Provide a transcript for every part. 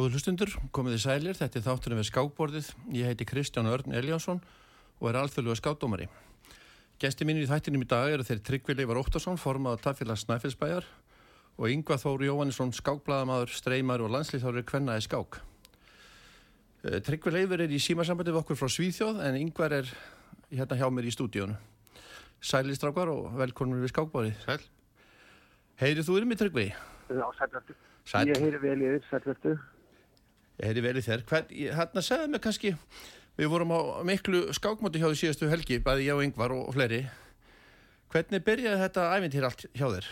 Góður hlustundur, komið í sælir, þetta er þátturinn við skákborðið. Ég heiti Kristján Örn Eliasson og er alþjóðlega skákdómari. Gesti mín í þættinum í dag eru þeir Tryggvi Leifar Óttarsson, formað á Tafélags Snæfellsbæjar og Yngvar Þóru Jóhannesson, skákbladamadur, streymar og landslýþári Kvennaði skák. Eh, Tryggvi Leifar er í símasambandi við okkur frá Svíþjóð en Yngvar er hérna hjá mér í stúdíónu. Sælistrákar og velkonur við skákborðið. Sæl. Heyrið þú yfir mig Tryggvi? Já. Sæl. Ég heyri vel sælvertu. Ég heyri í þér. Hérna segðu mig kannski, við vorum á miklu skákmóti hjá því síðastu helgi, bæði ég og Yngvar og, fleiri. Hvernig byrjaði þetta ævintýr allt hjá þér?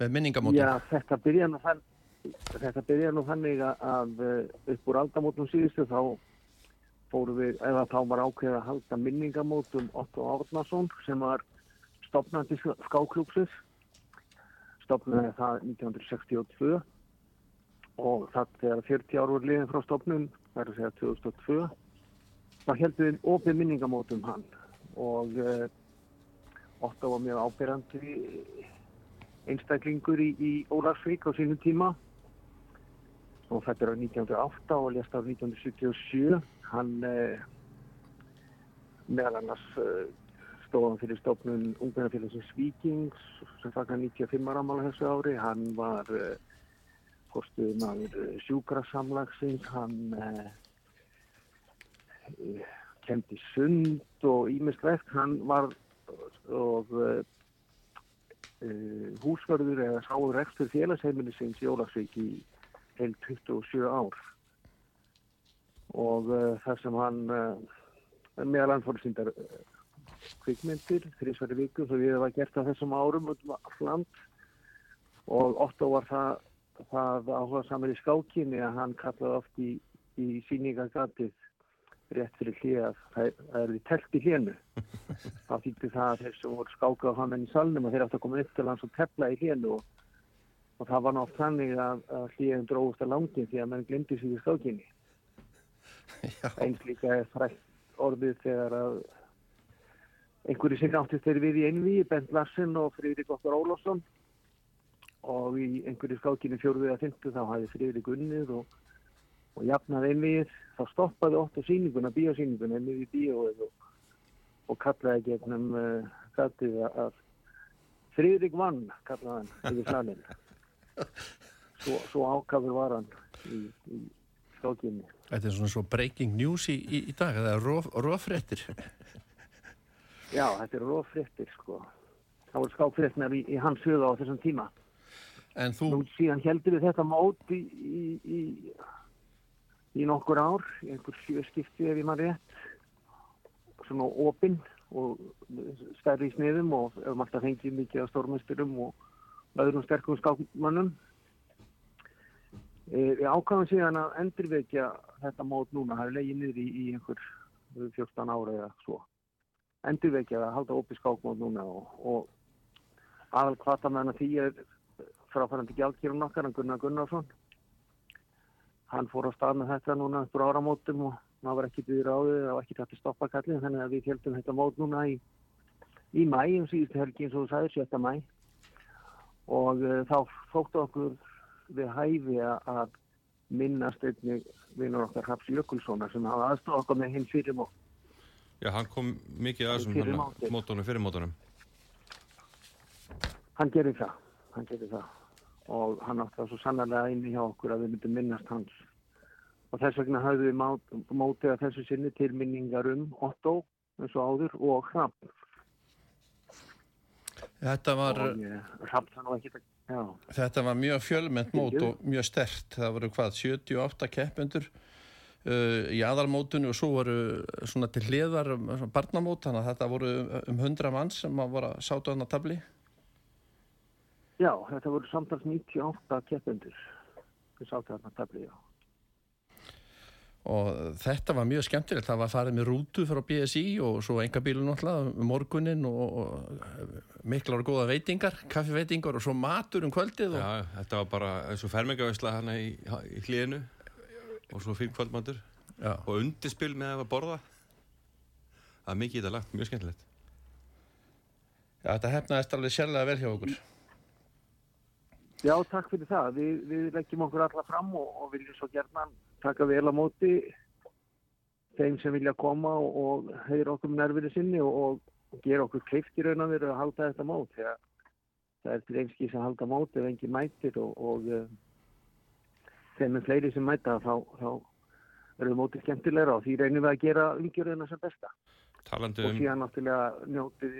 Með minningamóti? Já, þetta byrja nú, þann, þetta byrja nú þannig að, uh, upp úr aldamótum síðustu þá fórum við, eða þá var ákveðið að halda minningamótum Otto Árnason sem var stopnandi skáklúksins. Stopnaði það 1962 og það þegar 40 ár voru liðin frá stopnum, það er að segja 2002, þá heldum við opið minningamótum hann. Og uh, Otto var mjög ábyrjandi einstaklingur í, í Ólarsvík á sínum tíma. Og þetta er á 1908 og lést á 1977 hann eh, meðal annars eh, stóð hann fyrir stofnun ungmennafélagsins Víkings sem fagnar 95 ára ámála þessu ári. Hann var eh, fórstuð maður sjúkrasamlagsins hann eh, eh, kendi sund og ímislegt hann var og eh, uh, húsvörður eða sáður rekstur félagsheimilisins í Ólagsvík í heil 27 ár. Og uh, þar sem hann uh, meðal hann fór síndar uh, kvikmyndir þrísværi viku svo við var gert á þessum árum um allt land. Og Otto var það, það áhuga saman í skákinni að hann kallaði oft í, í síningagatið rétt fyrir hlið að það er því telt í hlénu. Þá þýtti það að þeir sem voru skákað á hann í salnum og þeir átt að koma upp til hans og tefla í hlénu og, og það var nátt þannig að, að hlíðin dróðust að langin því að mann glemdi sig í skákinni. Eins líka er frækt orðið þegar að einhverju sem áttist þeir við í einví Bent Larsen og Friðrik Óttar Ólafsson og í einhverju skákinni fjórðið að fyndu þá hafði Friðrik unnið og, og jafnað einvið þá stoppaði Óttar síninguna, bíósíninguna einvið í bíóið og, og kallaði gegnum uh, gatið að Friðrik vann kallaði hann yfir salin svo, svo ákafur var hann í, í skákinni þetta er svona svo breaking news í, í, í dag, það er rof, rofréttir. Já, þetta er rófréttir sko. Það voru skákfréttnar í, í hans huga á þessum tíma. En þú, Nú síðan heldur við þetta mót í, í, í, í nokkur ár, einhver sjö skipti ef ég maður rétt, svona opinn og stærri í sniðum og ef maður alltaf fengið mikið af stórmeisturum og öðrum sterkum skákmannum. E, við ákvæðum síðan að endurvekja þetta mót núna, það er legið niður í, einhver 14 ára eða svo endurvekja að halda opið skákmót núna og, og aðal hvata með hann að því er fráfærandi gjaldkýrum okkar, hann Gunnar Gunnarsson hann fór á stað með þetta núna eftir áramótum og maður var ekki byggður á þau, það var ekki þetta stoppa kallið þannig að við heldum þetta mót núna í, í mæ, um síðustu helgi eins og þú sagðir, 7. mæ og uh, þá þóttu okkur við hæfi að- að minnast einnig vinnur okkar Raps Jökulssonar sem hafa aðstofa okkur með hinn fyrir mót Já, hann kom mikið að Fyrir hérna, mótunum, fyrir mótunum. Hann gerir það, hann gerir það og hann átti það svo sannarlega inni hjá okkur að við myndum minnast hans og þess vegna hafði við mótið að þessu sinni til minningar um Otto eins og áður og Hrapp þetta var, Hrapp það nú ekki þetta var mjög fjölmennt mót og mjög stert. Það voru hvað, 78 keppendur uh, í aðalmótinu og svo voru svona til hliðar um, barnamót, þannig að þetta voru um 100 manns sem að voru að sátu hann að tabli. Já, þetta voru samtals 98 keppendur við sáttu þarna tabli, já og þetta var mjög skemmtilegt það var farið með rútu frá BSI og svo enga bílu náttúrulega um morgunin og, og miklar og góða veitingar kaffiveitingar og svo matur um kvöldið og, Já, þetta var bara eins og fermingavæsla hana í, í hlíðinu og svo fyrir kvöldmáttur já, og undirspil með að borða. Það er mikið í þetta lagt, mjög skemmtilegt. já, þetta hefnaðist alveg sérlega vel hjá okkur Já, takk fyrir það. Við, við leggjum okkur alla fram og, og viljum svo gerna taka vel á móti þeim sem vilja koma og, og heyra okkur með nervinu sinni og, og gera okkur kleift í raun og veru að halda þetta mót. Þegar það er til einskís að halda mót ef engin mætir og, og uh, þeim er fleiri sem mæta þá, þá verður mótið skemmtilegra og því reynum við að gera umgjörðina sem besta. Talandi Og um, síðan náttúrulega njótið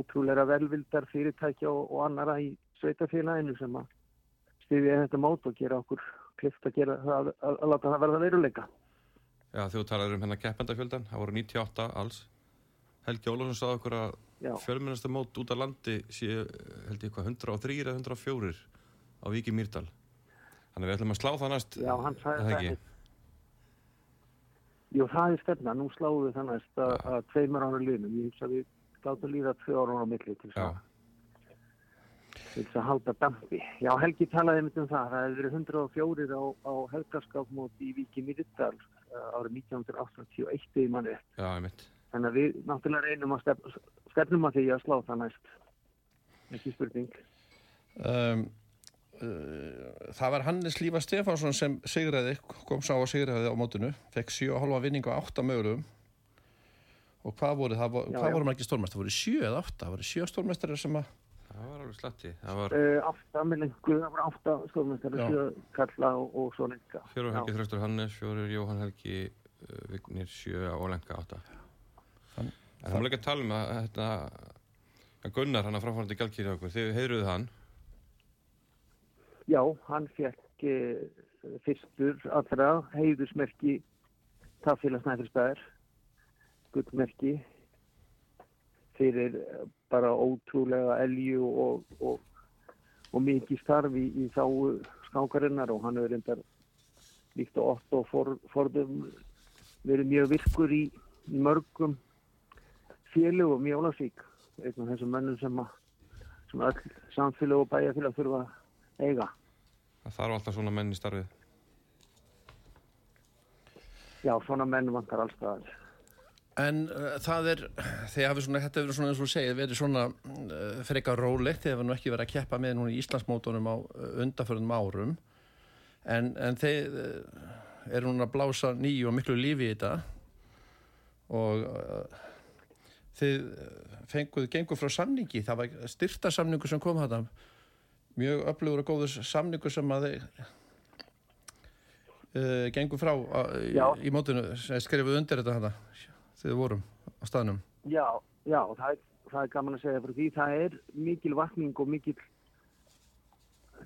ótrúlega velvildar fyrirtækja og, og annara í sveitafélaginu sem að styðja þetta mót og gera okkur klift að gera það, að, að láta það verða veruleika. já, þú talaður um hennar keppendafjöldan, það voru 98 alls. Helgi Ólafsson sagði okkur að Já, fjölmennasta mót út af landi séu, held ég hvað, 103 eða 104 á Víki Mýrdal. Þannig að við ætlum að slá það næst, já hann er það ekki? Jú, það er stefna. Nú sláum við það næst að, að tveimur ára liðnum. Ég hugsa að við gátum líða tvö ára á milli til þess að, til þess að halda dampi. Já, Helgi talaði um það. Það hefur verið 104 á, á helgaskapmót í Víki Mýrdal árið 1981 í manni. já, ég mitt. Þannig að við náttúrulega reynum að stef, stefnum að því að slá það næst. Ekki spurning. Um, uh, það var Hannes Lífa Stefánsson sem sigraði, kom sá að sigraði á mótinu, fekk 7,5 vinning á 8 mögulegum og hvað voru, það, hvað já. voru margir stórmestrar? Það voru 7 eða 8, það voru 7 stórmestrar sem að Það var alveg slatti. Það var átta með lengu, það var átta stórmestari, Já. sjö kalla og, og svo lenga. fjóru Helgi. Þröstur Hannes, fjóru Jóhann Helgi, uh, Vignir, sjö og Lenka átta. Hann- En það var líka að tala um að þetta, að Gunnar hann að framfærandi gælkýri okkur, þið heiðruðu hann. Já, hann fekk uh, fyrstur allra heiðusmerki Tafélags Næfilsbæðar, gullmerki fyrir eh, bara ótrúlega elju og, og, og mikið starf í, í þá skákarinnar og hann hefur reyndar líkt og Otto for, forðum verið mjög virkur í mörgum félögum í Ólafsvík, einn af þessum mönnum sem, sem öll samfélag og bæjarfélag þurfa að eiga. Það þarf alltaf svona menn í starfið. Já, svona menn vantar allstaðar. En uh, það er, þegar þetta hefur svona eins og þú segir, verið svona uh, frekar rólegt, þegar við nú ekki verið að keppa með núna í Íslandsmótunum á uh, undarförðum árum, en, en þeir uh, eru núna að blása nýju og miklu lífi í þetta. Og uh, þið uh, fenguð gengur frá samningi, það var styrta samningu sem kom þetta, mjög öflugur og góður samningu sem að þeir uh, gengur frá uh, í, í mótinu, sem skrifuð undir þetta þetta þegar við vorum á staðnum. Já, já, það er, það er gaman að segja fyrir því. Það er mikil vakning og mikil,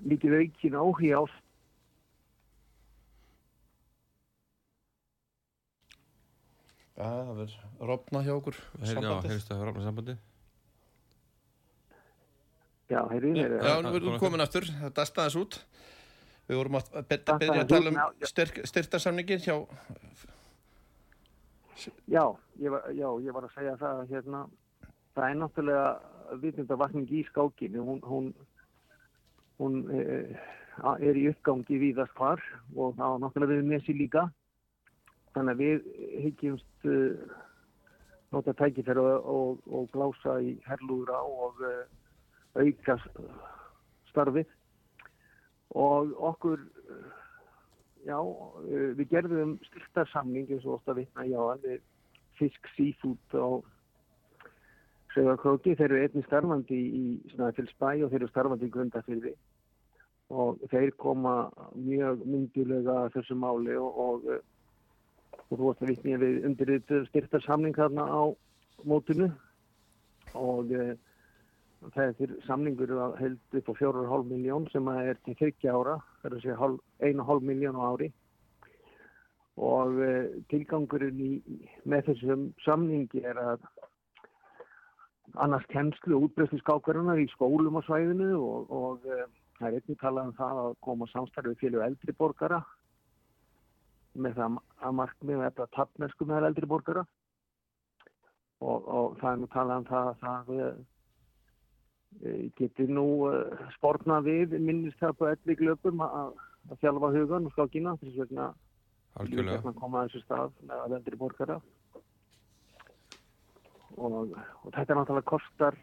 mikil aukin áhugi á Já, það verður rofna hjá okkur Já, heyrðist það rafna sambandi. Já, heyrðu, Já, já, nú erum við komin aftur, það dastaðis út. Við vorum að byrja að tala um já, já. styrk, styrtarsamningin hjá, Já, ég var, já, ég var að segja það að hérna, það er náttúrulega vitundavakning í skákinni. Hún, hún, hún e, er í uppgangi víðast hvar og það var náttúrulega við Messi líka. Þannig að við hyggjumst uh, nota tækifæri og, og, og glása í herlúra og uh, auka starfið. Og okkur Já, uh, við gerðum styrtarsamning eins og ofta vitna já, við fisk seafood á Sögakróki. Þeir eru einnig starfandi í Snæfellsbæ og þeir eru starfandi í Grundafyrði og þeir koma mjög myndulega þessu máli og, og, uh, og þú varst að vitna við undirrið styrtarsamning þarna á mótinu og er samningur held upp á 4,5 miljón sem er til 30 ára, það er að segja 1,5 miljón á ári. Og uh, tilgangurinn í, með þessum samningi er að annars kennslu og útbreystu skákarinnar í skólum á svæðinu og, og uh, það er einnig talað um það að koma samstarfið félug eldri borgara með það að markmið með þetta tappmennsku með eldri borgara. Og, og það er nú talað um það að það uh, getur nú uh, spórna við minnist það på elli glöpum að, að þjálfa hugan og skákina þess vegna Algjörlega. að koma að þessu stað með að eldri borgara og, og þetta náttúrulega kostar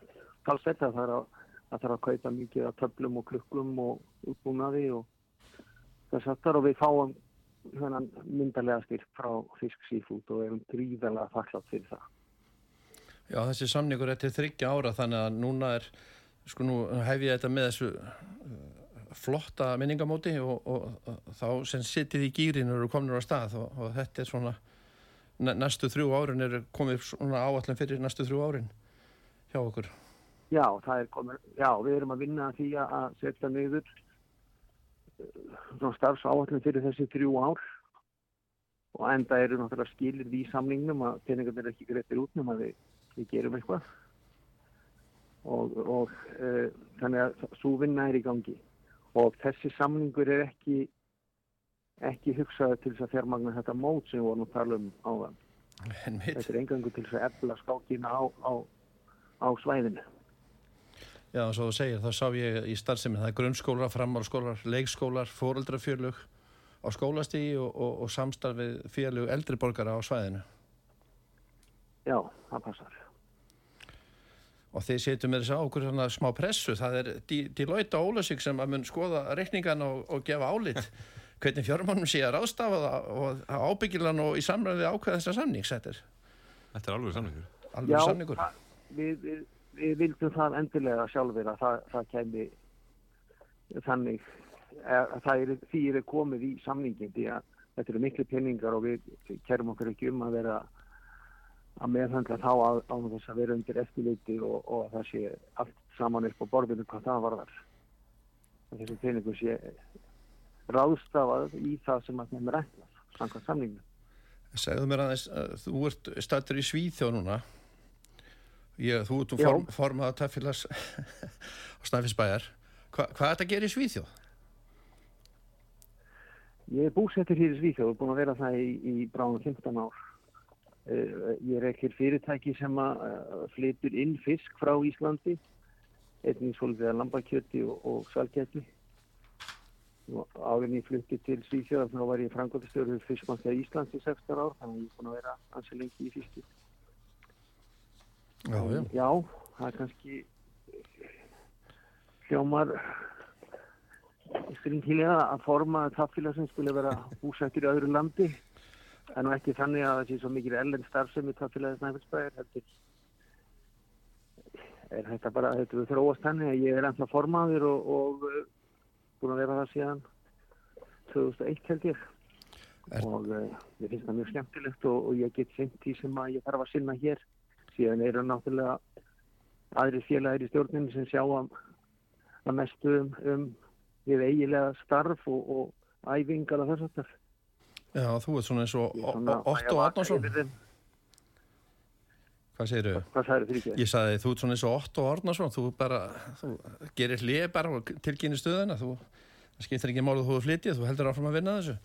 talsett að það er að það þarf að kaupa mikið af töflum og klukkum og útbúnaði og þess aftar og við fáum myndarlega styrk frá Fisk Seafood og erum gríðarlega þakklátt fyrir það. Já, þessi samningur er til þryggja ára þannig að núna er, sko nú hef ég þetta með þessu uh, flotta minningamóti og, og, og þá sem sittið í gýrin eru komin á stað og, og þetta er svona næstu þrjú árin er komið svona áallin fyrir næstu þrjú árin hjá okkur. Já, komið, já, við erum að vinna því að setja niður svona starfsáallin fyrir þessi þrjú ár og enda eru náttúrulega skilir við í samningnum að peningarnir ekki greiðir út nema við, við gerum eitthvað og, og uh, þannig að svo vinna er í gangi og þessi samningur er ekki ekki hugsaði til þess að fjármagna þetta mót sem við vorum að tala um áðan. Þetta er engangu til þess að efla skákina á, á, á svæðinu. Já, og svo þú segir, þá sá ég í starfsemi, það er grunnskólar, framálskólar, leikskólar, fóreldrafjörlug á skólastígi og, og, og samstarfið fjörlug eldriborgara á svæðinu. Já, það passar. Og þeir setjum með þess að okkur svona smá pressu, það er Deloitte og Ólasík sem að mun skoða reikningan og, og gefa álit hvernig fjármánum sé að ráðstafa það og ábyggilan og í samræði ákveða þessar samningsættir. Þetta er alveg samningur. Alveg Já, samningur. Já, við, við við vildum það endilega sjálfur að það, það kemi þannig að það er, því er komið í samningin því að þetta eru miklu peningar og við kerum okkur ekki um að vera að meðhandla þá á, á þess að vera undir eftirleiti og, og það sé allt saman upp á borðinu hvað það varðar. Þessu peningu sé ráðstafað í það sem að er ætlað samkvæmt samninginu Segðu mér aðeins, þú ert stættur í Svíþjóð núna. Ég, þú ert um form, formaða tafélags á Snæfisbæjar Hva, hvað er þetta að gera í Svíþjóð? Ég er búsettur hér í Svíþjóð og búin að vera það í, í bráðum 15 ár ég er ekkir fyrirtæki sem að uh, flytur inn fisk frá Íslandi einnig svolítið að lambakjöti og, og salgæti áðurinn ég flutti til Svíþjóð þá var ég frangotastjórið fiskmannslega Íslands í 16 ár þannig að ég er búin að vera ansi lengi í fiskið Já, já. já, það er kannski hljómar stringilega að forma taffíla sem skulle vera búsættur í öðru landi en ekki þannig að það sé svo mikil ellen starfsemi taffílaði snæfellsbæðir er þetta bara, þetta er þróast henni að ég er ennþá formaður og, og uh, búin að vera það síðan 2001 held ég. Er... og uh, ég finnst það mjög skemmtilegt og, og ég get sent því sem að ég þarf að sinna hér. Síðan eru náttúrulega aðri félagir í stjórninu sem sjá að, að mestu um, um við eigilega starf og, og æfingar og þess aftar. Já, þú ert svona eins og Otto Arnarsson. Hvað segir þau? Hvað sagður þau ekki? Ég sagði þú ert svona eins og Otto Arnarsson, þú bara, þú gerir hlið bara og tilkynni stöðuna, þú skiptir ekki málið þú að flytja, þú heldur áfram að vinna þessu.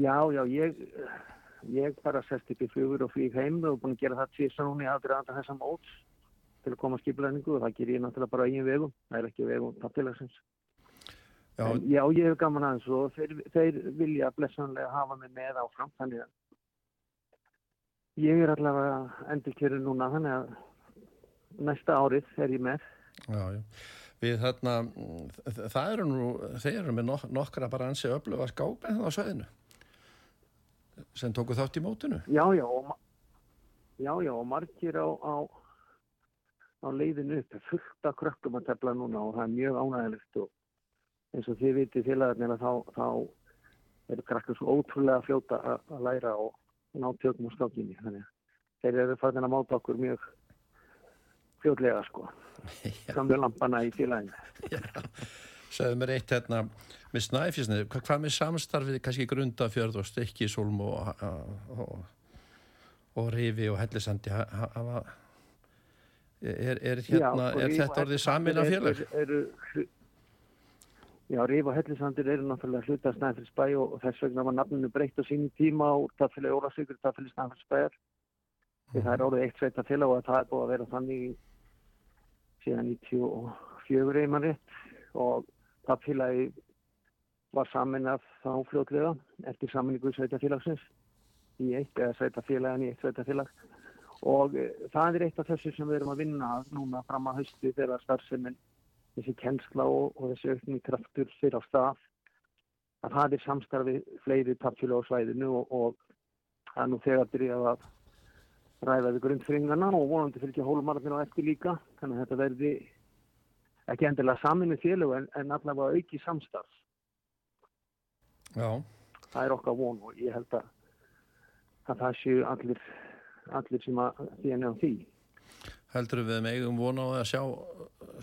Já, já, ég ég bara sest upp í flugur og flýg heim og búin að gera það tvísa núni aðdraðanda þessa móts til að koma að skiplaðningu og það ger ég náttúrulega bara eigin vegum það er ekki vegum taptilagsins já. já, ég hef gaman aðeins og þeir, þeir vilja blessanlega hafa mig með áfram þannig að ég er allavega endur kjöru núna þannig að næsta árið er ég með Já, já Við þarna, það eru nú, þeir eru með nok nokkra bara ansi öflöfa skápið á sveðinu sem tóku þátt í mótunu. Já, já, og, já, já, og margir á, á, á leiðinu upp, fullt af krökkum að tefla núna og það er mjög ánægilegt og eins og þið vitið félagarnir að þá, þá eru krakkar svo ótrúlega fljóta að læra og ná tökum á skákinni, þannig að þeir eru farin að máta okkur mjög fljótlega sko, samlega lampana í félaginu. Segðu mér eitt hérna, með snæfísnið, hvað, hvað með samstarfið kannski grundafjörð og stekkisólm og, og, og rifi og hellisandi hafa er, er, hérna, já, er þetta orðið samin af félag? Er, er, já, rifi og hellisandir eru náttúrulega hluta Snæfellsbæ og, og þess vegna var nafninu breytt á sínu tíma og tafili Órasvíkur, tafili Snæfellsbæjar mm. það er orðið eitt sveita félag og það er búið að vera þannig síðan 94 einmann rétt og tafilagi var samin af þá fljótlega eftir saminningu sveitafélagsins í eitt eða sveitafélagin í eitt sveitafélag og e, það er eitt af þessu sem við erum að vinna núna fram að hausti þegar starfseminn þessi kennsla og, og þessi aukning kraftur fyrir á stað að það er samstarfið fleiri tapfjölu á svæðinu og, og það er nú þegar byrjað að ræða við grundfringarna og vonandi fylgja hólumarðinu á eftir líka þannig að þetta verði ekki endilega saminu félög en, en allavega auki samstarf Já, það er okkar von og ég held að, að það séu allir, allir sem að því nefn því. Heldur við megum vona á að sjá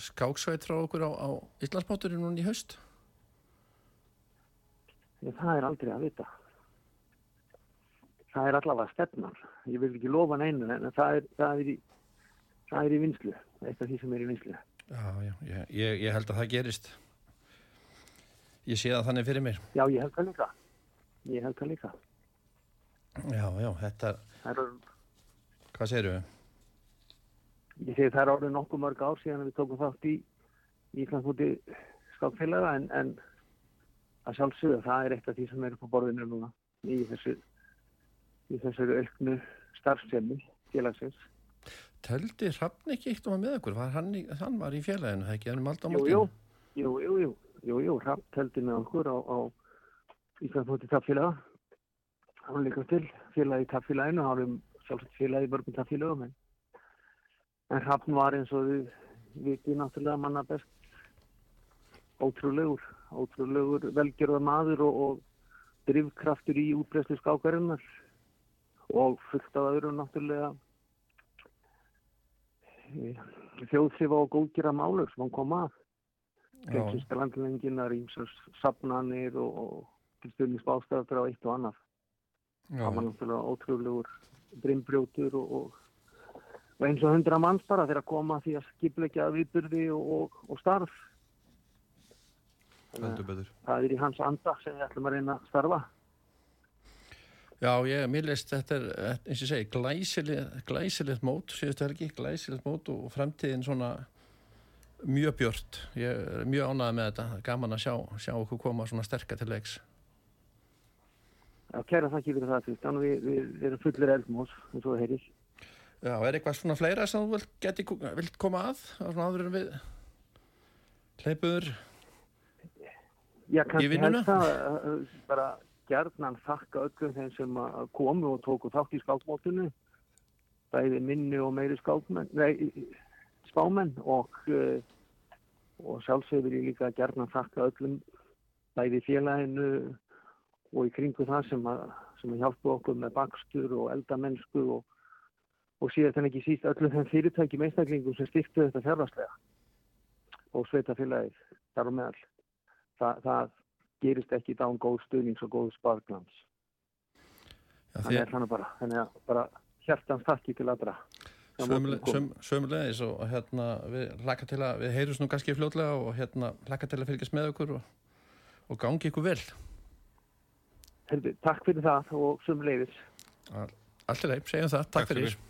skáksveit frá okkur á, á Íslandsmóturinn núna í haust? Það er aldrei að vita. Það er allavega stefnan. Ég vil ekki lofa neinu en það er, það er, í, það er í vinslu, eitt af því sem er í vinslu. Já, já, ég, ég, held að það gerist. Ég sé það þannig fyrir mér. Já, ég held það líka. Ég held það líka. Já, já, þetta, Það er, hvað segir við? Ég segi það er árið nokkuð mörg ár síðan við tókum þátt í í Íslandsmúti skákfélaga en, en að sjálfsögðu það er eitt af því sem er upp á borðinu núna í þessu í þessu auknu starfsemi félagsins. Töldi Hrafn ekki eitt um að með okkur? Var hann, hann var í félaginu, það ekki Jú, jú, jú, jú, jú, jú, Rapp teldi með okkur á, á Íslandsmóti tappfélaga. Hann líka til félagi í tappfélaginu, hann var um sjálfsagt félagi í mörgum tappfélagum en, en Rappn var eins og við viti náttúrulega manna best ótrúlegur, ótrúlegur velgjörða maður og, og drivkraftur í útbreyslu skákarinnar. Og fullt af öðrum náttúrulega þjóðsrifa og góðgjara málur sem hann kom að. Tekniska landlenginar, ímsar safnanir og, og til stundins bástæðar á eitt og annað. Það var náttúrulega ótrúlegur brimbrjótur og, og, og eins og hundra manns bara þegar að koma því að skipleggja viðburði og, og, og starf. Það er í hans anda sem við ætlum að reyna að starfa. já, ég, mér leist þetta er, eins og ég segi, glæsilegt, glæsilegt mót, síðustu helgi, glæsilegt mót og fremtíðin svona mjög björt. Ég er mjög ánægð með þetta, gaman að sjá, sjá okkur koma svona sterkar til leiks. Já, kæra þakki fyrir það, Kristján. Við, við, við erum fullir eldmós, eins og það heyrir. Já, er eitthvað svona fleira sem þú geti, vilt koma að? Er svona en við hleypuður. Já, Í kannski vinnuna? það uh, uh, bara gjarnan þakka öllum þeim sem komu og tóku þátt í skákmótinu bæði minni og meiri skákmenn nei, spámenn og uh, og sjálfsögur ég líka gjarnan þakka öllum bæði félaginu og í kringu það sem að, sem að hjálpa okkur með bakstur og eldamennsku og, og síðan þannig ekki síst öllum þeim fyrirtækjum einstaklingum sem styrktu þetta fjárvarslega og sveitafélagið þar á meðal Þa, það gerist ekki dán góð stuðnings og góð sparglans. Já, Þannig er þannig bara. Þannig að bara hjartans takki til aðra. Sömulegis og hérna við laka til að, við heyrjum nú kannski fljótlega og hérna laka til að fylgjast með okkur og, og gangi ykkur vel. Herbi, takk fyrir það og sömulegis. Allt er leið, segjum það, takk, Takk fyrir. fyrir.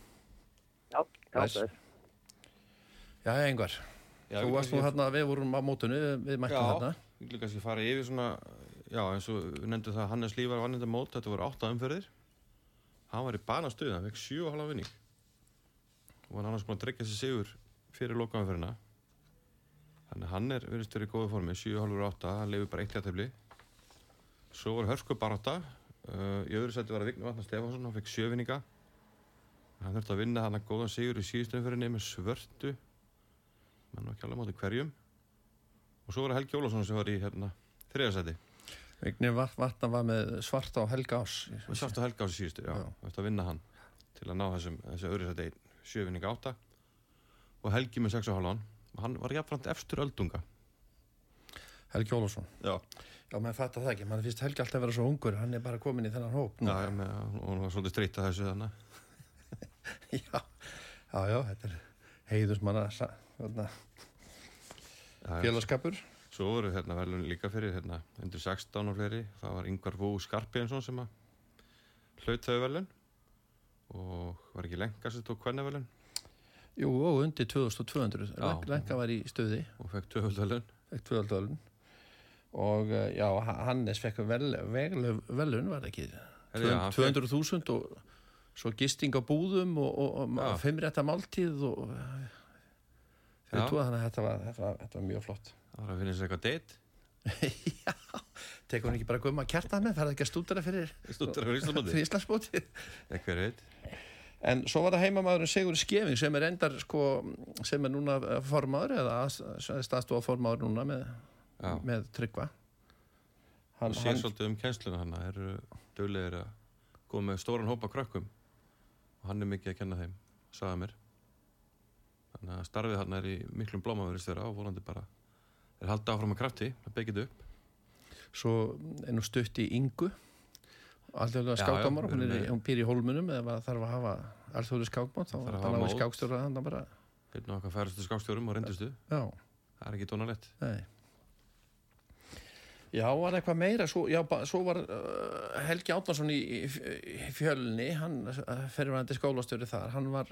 Já, já, Bless. Já, Engvar, Já, þú við varst nú hérna, við vorum á mótunni, við mættum Já. hérna. Ég vil kannski fara yfir svona, já eins og við nefndum það að Hannes Lífar vann þetta mót, þetta voru átta umferðir. Hann var í banastuð, hann fekk sjú og halva vinning. Og hann annars búin að dregja sér sigur fyrir lokaumferðina. Þannig að hann er verið stöður í góðu formi, sjú og halvur átta, hann lefur bara eitt jættefli. Svo var Hörsku barátta, uh, í öðru seti var að Vigni Vatnar Stefánsson, hann fekk sjö vinninga. Hann þurfti að vinna hann að góðan sigur í síðustu umferðinni með svörtu. menn var ekki alveg móti hverjum. Og svo var það Helgi Ólafsson sem var í hérna, þriðasæti. Vignir Vatna var með svarta á helga ás. Við sástu Helga á þessu síðustu, já. Já. Ættum að vinna hann til að ná þessum, þessu öðru sæti sjöfinning átta. Og Helgi með 6 og. Og hann var jafnframt efstur öldunga. Helgi Ólafsson. Já. Já, maður fattar það ekki, maður finnst Helgi alltaf að vera svo ungur, hann er bara komin í þennan hóp. Já, með, og hann var svolítið streytt að þessu þannig. já, já, já, þetta er heiðusmanna félagskapur. Svo voru hérna verðlun líka fyrir hérna undir 16 og fleiri. Það var Yngvar Vó Skarpiðinsson sem að hlaut þau verðlun. Og var ekki lenga sem tók hvernig verðlun. Jú, og undir 2200. Já. Lenka var í stuði, Og fekk tvöldölun. Og eh, já, Ha- Hannes fekk vel, vel, velun, var það ekki? Herri, já, hann fékk- 200.000 og svo gisting á búðum og, og, og Já. fimmrétta máltíð og tóða þannig að þetta var, þetta, var, þetta var mjög flott. Það var að finna sér eitthvað date. Já, tekur hún ekki bara gumma kjartan með, ferði ekki að stúdara fyrir Stúttar fyrir Íslandsbóti hver veit. En svo var það heimamaðurinn Sigur Skefing sem er endar sko, sem er núna formaður eða staðstofa formaður núna með, með tryggva. Hann sér svolítið um kennsluna hann eru döglegir að koma með stóran hópa krökkum og hann er mikið að kenna þeim, sagði mér. Þannig að starfið hann er í miklum blómaverðistjóra og volandi bara er haldið áfram að krafti, að byggja þetta upp. Svo nú stutt í Já, skákdómar já, hún, er, hún býr í hólmunum eða þarf að hafa alþjóðlega skákmót þá Þarf að hafa skákstjóra þannig bara. Einn og okkar færastu skákstjórum og reyndustu. Já, Það er ekki dónalett nei Já, var eitthvað meira, svo, já, svo var uh, Helgi Átnarsson í, í, í fjölni, hann uh, fyrirvændi skólastjóri þar, hann var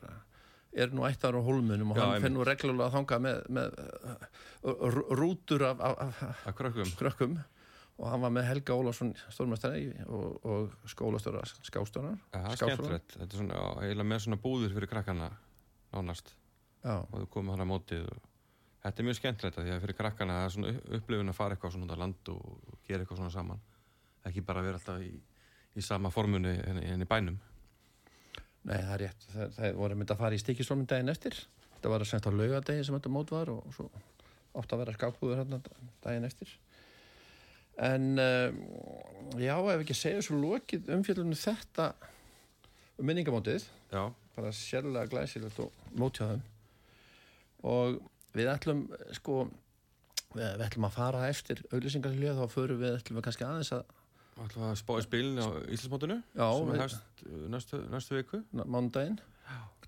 er nú eitt ára á hólmunum og Já, hann nú reglulega að þanga með, með uh, rú- rútur af, af, af Að krökkum. krökkum. Og hann var með Helga Ólafsson stórmestari og, og skólastjóra skástjórar Já, það er skemmtilegt. Þetta er svona, eiginlega með svona búður fyrir krakkana nánast. Já, og þú komið hann á mótið og þetta er mjög skemmtilegt að því að fyrir krakkana það er svona upp- upplifun að fara eitthvað svona út á land og gera eitthvað svona saman. Ekki bara vera alltaf í, í sama formunni en, en í bænum. Nei það er rétt. Það, það voru myndið að fara í stikistólminn daginn eftir. Þetta var að senda á laugadegi sem þetta mót var og svo átt að vera skákbúður hérna daginn eftir. En um, já, ef ekki segja svo lokið umfjöldunum þetta um minningamótið Já, bara sérlega glæsilegt og mótjáðum og við ætlum sko við, við ætlum að fara eftir auðlýsingarlið þá förum við ætlum við kannski aðeins að ætlum við að spá í spilin á Íslandsmótinu sem við- hefst næstu, næstu viku. Mánudaginn.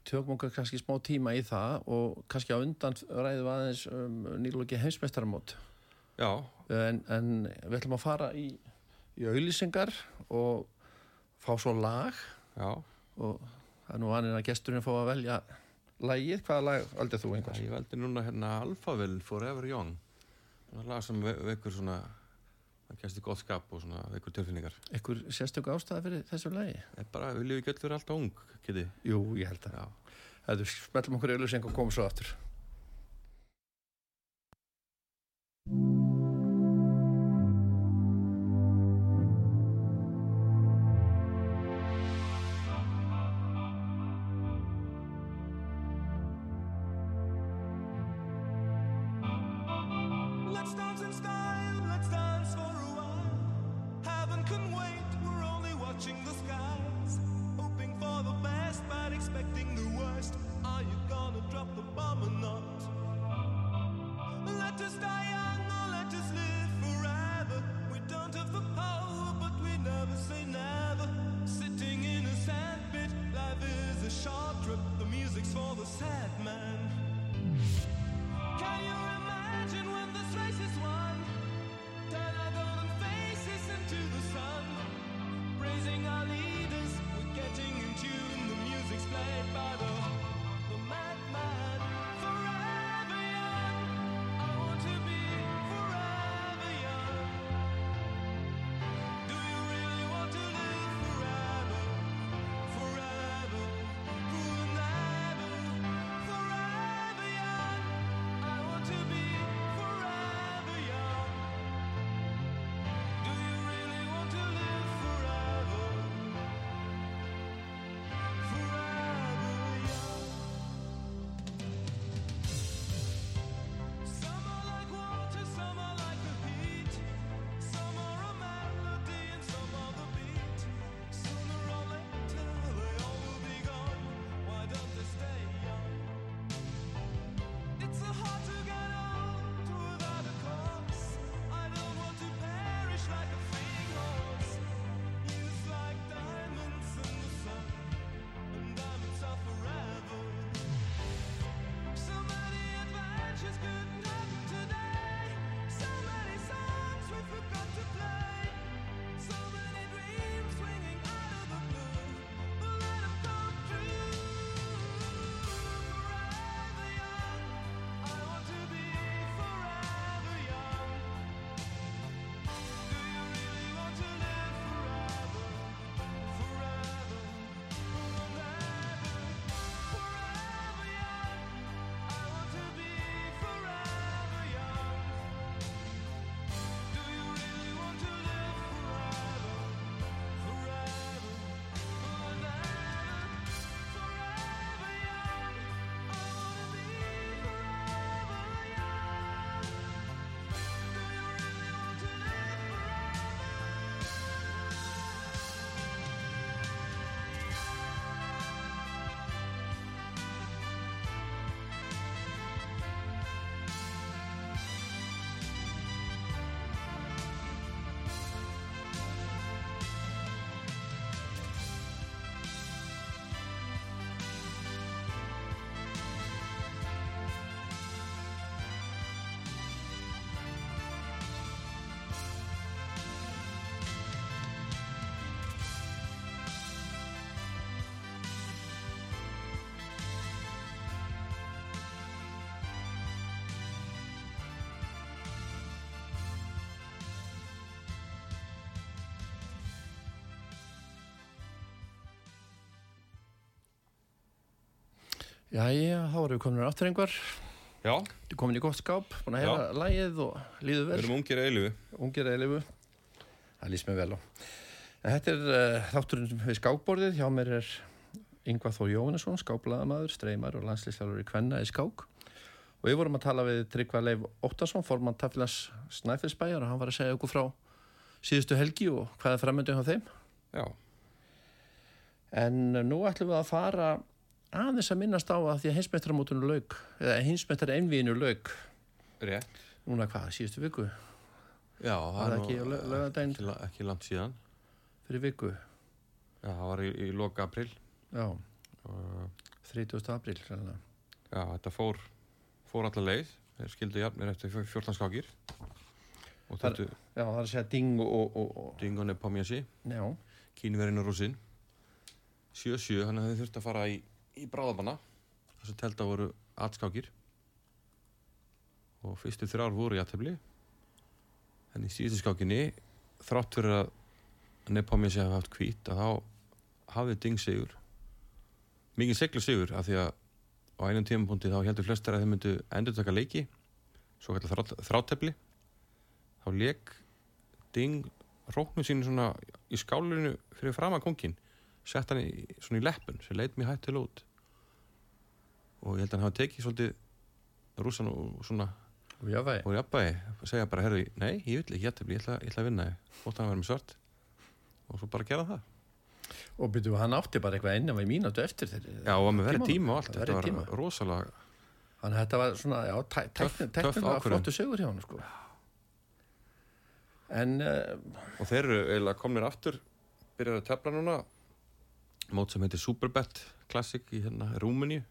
Tökum okkur kannski smá tíma í það og kannski á undan ræðum aðeins um, nýlugi heimsmeistaramót. Já, en, en við ætlum að fara í, í auðlýsingar og fá svo lag. Já, og það er nú annir að gesturinn fá að velja lagið, hvaða lag aldrei þú einhvers? ég veldi núna hérna Alphaville Forever Young. Það er lag sem ve vekur svona það kemst í gott skap og svona vekur tilfinningar. Ekkur sérstöku ástæða fyrir þessu lagi? Það er bara, við lifum ekki öll fyrir alltaf ung, geti Jú, ég held að. Það er spellum okkur auðlýsing og komum svo aftur Jæja, þá erum við komin áttur einhver. Já, Þú komin í gott skáp, búin að heyra lægið og líður við vel. erum ungir eilifu. Ungir eilifu. Það lýst mér vel á. En þetta er uh, þátturinn við skákborðið. Hjá mér er Yngvar Þór Jóhannesson, skákblaðamaður, streymar og landslýstjálfur í Kvenna í skák. Og við vorum að tala við Tryggva Leif Óttarsson, formann Tafilans Snæfellsbæjar og hann var að segja okkur frá síðustu helgi og hvað er framöndið á þeim. Já, En nú ætlum við að fara aðeins að minnast á að því að hinsmestramótunum lauk, eða hinsmestrar einvíinu lauk, rétt. núna hvað, síðustu viku, Já, Var það ekki á lau- laugardaginn? Ekki, ekki langt síðan. fyrir viku, Já, það var í, í loka april. já, Og, 30. apríl, sannlega. já, þetta fór, fór alla leið. Þeir skildu jafnir eftir 14 skákir. Og Það- þetta Já, það er að segja ding og, og, og, og Dingon er Pomjasi, já, Kínverinn og Rúsin. 7-7, hann hefði þurft að fara í, í bráðabanna. Þessu telda voru atskákir. Og fyrstu þrjár voru í aðtefli. En í síðustu skákinni, þrátt fyrir að Nepomjasi hafi haft hvít, að þá hafði Ding sigur. Mikið seglu sigur, af því að á einum tímapunkti þá heldur flestar að þeir myndu endur taka leiki, svo kallar þrátefli. Þá leik Ding róknu sínu svona í skálinu fyrir fram að kongin sett hann í, svona í leppun sem leit mér hætt til út og ég held að hann hafa tekið svolítið rússan og svona og jáfæði. og jafnbæði, segja bara, herri, nei, ég vil ekki jættefli, ég ég ætla að vinna hann að vera með svart og svo bara gera það Og byrjuðu, hann átti bara eitthvað innan við mínútu eftir þeir. Já, og verið Tímanum. tíma og allt, þetta var tíma. rosalega Þannig að þetta var svona, já, ákvörðun. flottu sigur hjá hann, sko. En, uh, og þeir eru eiginlega komnir aftur byrjar að tefla núna mót sem heitir Superbet Classic í hérna Rúmeníu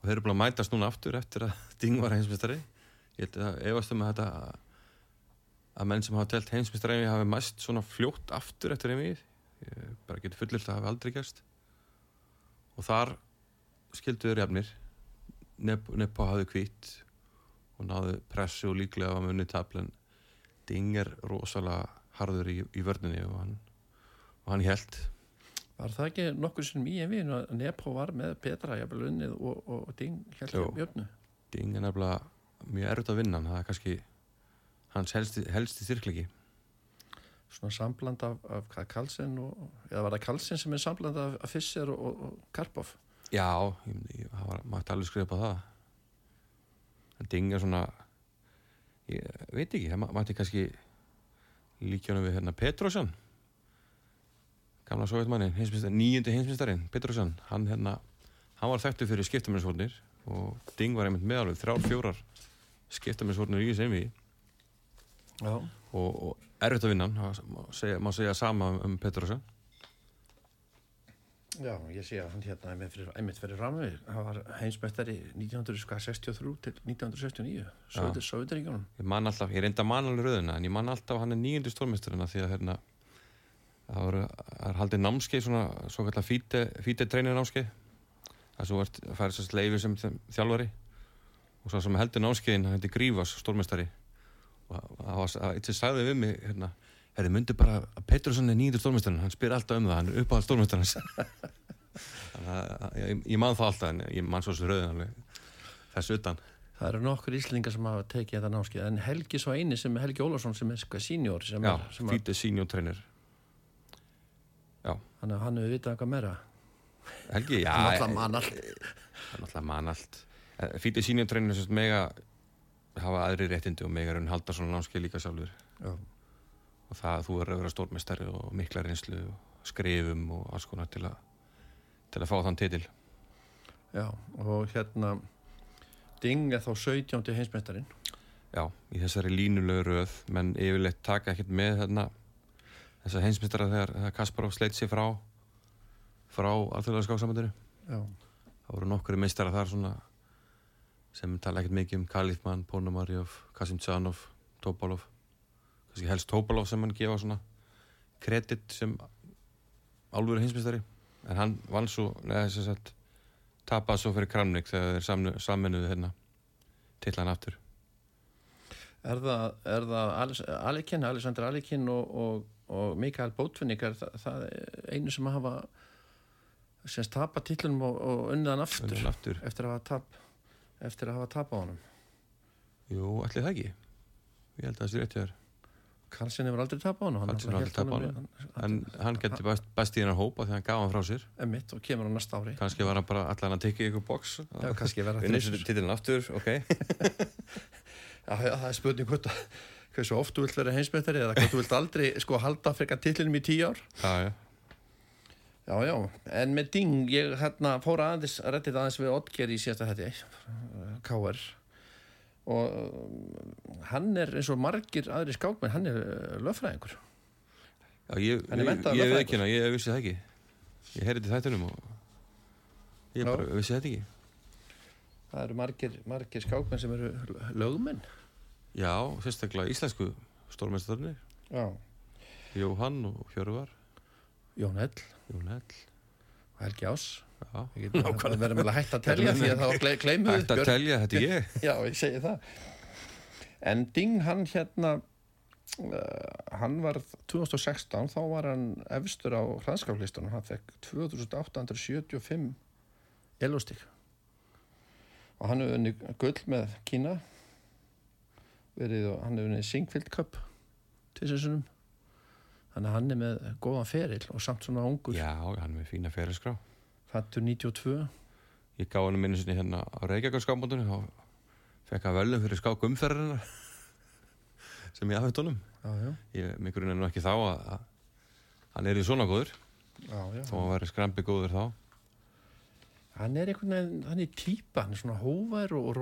og þeir eru búin að mætast núna aftur eftir að Ding var heimsmyndstari ég held að efast um að þetta að menn sem hafa telt heimsmyndstari hafi mæst svona fljótt aftur eftir einvið ég bara getur fullilt að hafi aldrei gerst. Og þar skildu þeir jafnir. Nepo, hafði hvít og náðu pressu og líklega var munni tablen Ding er rosalega harður í, í vörninni og hann, og hann held var það ekki nokkur sem í en við að Nepo var með Petra, jafnvel unnið og, og, og Ding held Jú. jöfnu. Ding er nefnilega mjög erfitt að vinna hann það er kannski hans helsti, helsti styrklegi Svona sambland af, af Karlsson og, eða var það Karlsson sem er sambland af, af Fischer og, Karpov? já, það var, maður alveg skrifa på það en Ding er svona ég veit ekki, það mætti kannski líkjónum við hérna Petrosson gamla sovjetmannin nýjundi heimsmyndstarinn, Petrosson hann hérna, hann var þekktu fyrir skiptamennsvornir og Ding var einmitt með alveg þrjár, fjórar skiptamennsvornir í Já. og, og erfitt að vinna má segja, sama um Petrosson Já, ég sé að hann hérna einmitt fyrir, ramvið, hann var heimsmeistari 1963 til 1969, Sovjet, Sovjetaríkjónum. ég ég reynda að man alveg röðina en ég man alltaf hann er nýjundu stórmesturina því að hérna það voru, það er haldið námskeið svona, svo kallar fíte, fíte treinir námskeið. Það svo ert, færi sérst leifi sem þjálfari. Og svo sem heldur námskeiðin, hann heitir Grífas stórmestari og það var, það sagði við mig hérna, herri, myndi bara að Pettersson er nýjundu stórmesturinn hann spyr alltaf um það, hann er uppáhald stórmesturins þannig að ég, ég man það alltaf en ég man svo röðin alveg þessu utan. Það eru nokkur íslingar sem hafa tekið þetta námskeið, en Helgi svo eini sem er Helgi Ólafsson sem er sko senior, sem Já, er, sem er, fítið senior trainer þannig að hann hefur vitað eitthvað meira. Helgi, já Hann alltaf man allt. Það er náttúrulega man allt Fítið trainer sem sagt mega hafa aðri réttindi og mega raun halda svona námskeið líka sjálfur Já. og það þú verður að vera stórmestari og mikla reynslu og skrifum og alls konar til að til að fá þann titil Já, og hérna Ding er þá 17. heimsmeistarinn. Já, í þessari línulegu röð menn yfirleitt taka ekkert með þarna þessa heimsmyndara þegar, Kasparov sleit sér frá frá alþjóðlega skáksamöndinu það voru nokkru meistara þar svona sem tala ekkert mikið um Kalifman, Ponomarjov, Kasim Tsanov Topalov kannski helst Topalov sem hann gefa svona kredit sem álfur hinsmestari en hann vann svo neða þess að tapaði svo fyrir Kramnik þegar þeir saminuðu hérna til hann aftur. Er það, það Alis- Alikin, Alexander Alikin og, og, og Mikael Bótvinnik er það, það einu sem hafa semst tapa tillunum og, og unnið hann aftur hann aftur. eftir að hafa tap eftir að hafa tap á honum. Jú, ætli það ekki. Ég held að það sé rétt hjá þér. Karlsson hefur aldrei tap á honum hann tapað honum- En hann geti best, best í hennar hópa þegar hann gaf hann frá sér. Emmitt og kemur á næsta ári. Kannski var hann bara allan að tekja ykkur box. Já, kannski verða Unnið þrisvar. titilin aftur, ok. Já, já, það er spurning hvort að hversu oft þú vilt vera heimsmeistari eða hvort þú vilt aldrei sko halda frekar tillinum í tíu ár. Já, já. Já, já, en með Ding ég hérna fór aðeins, rettið aðeins við Oddger í síðasta hætti K.R. og um, hann er eins og margir aðri skákmenn, hann er löffræðingur Já, ég, veit ekki ég vissi það ekki. Ég heyrði þættunum og ég bara vissi þetta ekki. Það eru margir, margir skákmenn sem eru lögmenn Já, sérstaklega íslensku stórmestarnir Jóhann og Hjörvar. Jón Ell Jón Hell. Og Helgi Ás við verðum vel að hætta að telja því að þá gleymum við Ætti að telja, þetta er ég. Já, ég segi það. En Ding, hann hérna, uh, hann var 2016, þá var hann efstur á hraðskáflistunum, hann fekk 2875 elostík. Og hann hefur unni gull með Kína, verið og hann hefur unni Singfield Cup til þessunum. Þannig að hann er með góðan feril og samt svona ungur, Já, hann er með fína ferilskrá fættur 92. Ég gaf hann minni sinni hérna á Reykjavík skákmóndunni þá fekk hann velum fyrir skák umferðarinnar sem ég afhengt honum mikurinn er nú ekki þá að, að hann er í svona góður já, já. þó hann væri skrambi góður þá hann er einhvern veginn, hann er típa hann er svona hóvær og, og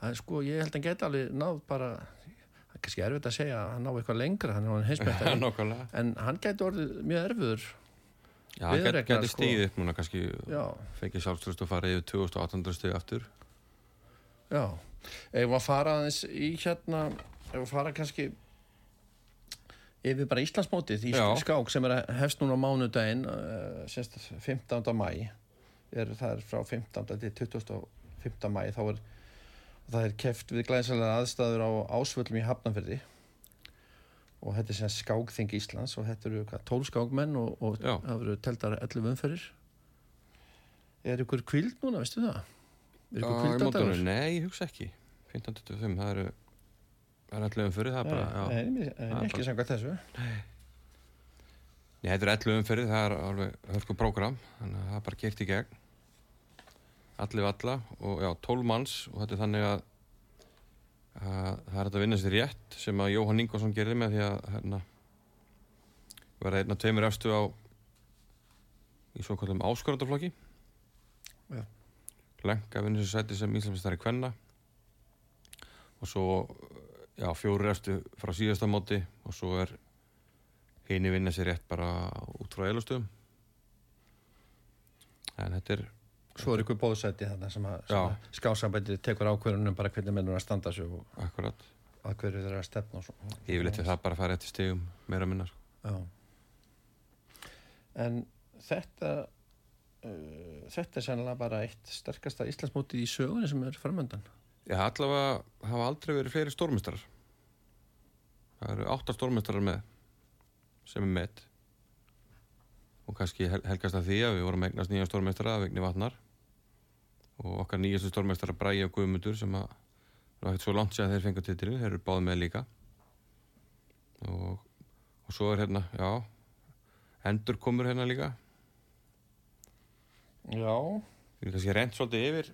og hann, sko, ég held að hann geti alveg náð bara það er kannski erfitt að segja að hann ná eitthvað lengra hann er hann Nákvæmlega en hann geti orðið mjög erfiður Já, hann Viðureignar, gæti sko. stíð upp núna kannski já, fengið sjálfströst og farið yfir 2800 stig aftur já ef að fara aðeins í hérna ef að fara kannski yfir bara Íslandsmótið í skák sem er að hefst núna á mánudaginn uh, semst 15. mæ er, það er frá 15. til 25. mæ þá er það er keft við glæðsalega aðstæður á ásvöllum í Hafnanferði og þetta er sem skákþing Íslands og þetta eru hvað, 12 skákmenn og, og það eru teltar 11 umferðir er ykkur kvild núna, veistu það? Er ykkur í kvild á mótunum? dagur? Nei, ég hugsa ekki 1525, það eru það er allir umfyrir, það er bara. Nei, nei, Það er nei, ekki samkvæmt þessu Nei, þetta er 11 umferðið, það er alveg hörku prógram, þannig að það er bara gert í gegn. Allir valla og já, 12 manns og þetta er þannig að, að það er þetta að vinna sér rétt sem að Jóhann Ingvarsson gerði með því að hérna, vera einn af tveimur efstu á í svo kallum áskorandaflokki. Já. Lenka vinnur sér sæti sem Íslandsmestari Kvenna og svo já, fjóri efstu frá síðasta móti og svo er hini vinna sér rétt bara út frá eilustöðum en þetta er Svo er ykkur bóðsæti þarna sem að, að skásambæti tekur ákvörðunum bara hvernig mennur að standa sig og akkurat að hverju þeir eru að stefna svo. yfirleitt er það bara fara eftir stegum meira minna sko. Já. En þetta uh, þetta er sennilega bara eitt sterkasta Íslandsmóti í sögunni sem er framöndan. Já, allavega hafa aldrei verið fleiri stórmestrar það eru átta stórmestrar með sem er með og kannski hel- helgast að því að við vorum eignast nýja stórmestara að vegni vatnar og okkar nýjastu stórmestara Bræði og Guðmundur sem að það var ekkert svo langt sér þeir fengur titilin, þeir eru báð með líka og, og svo er hérna, já endur komur hérna líka Já. við erum kannski reynd svolítið yfir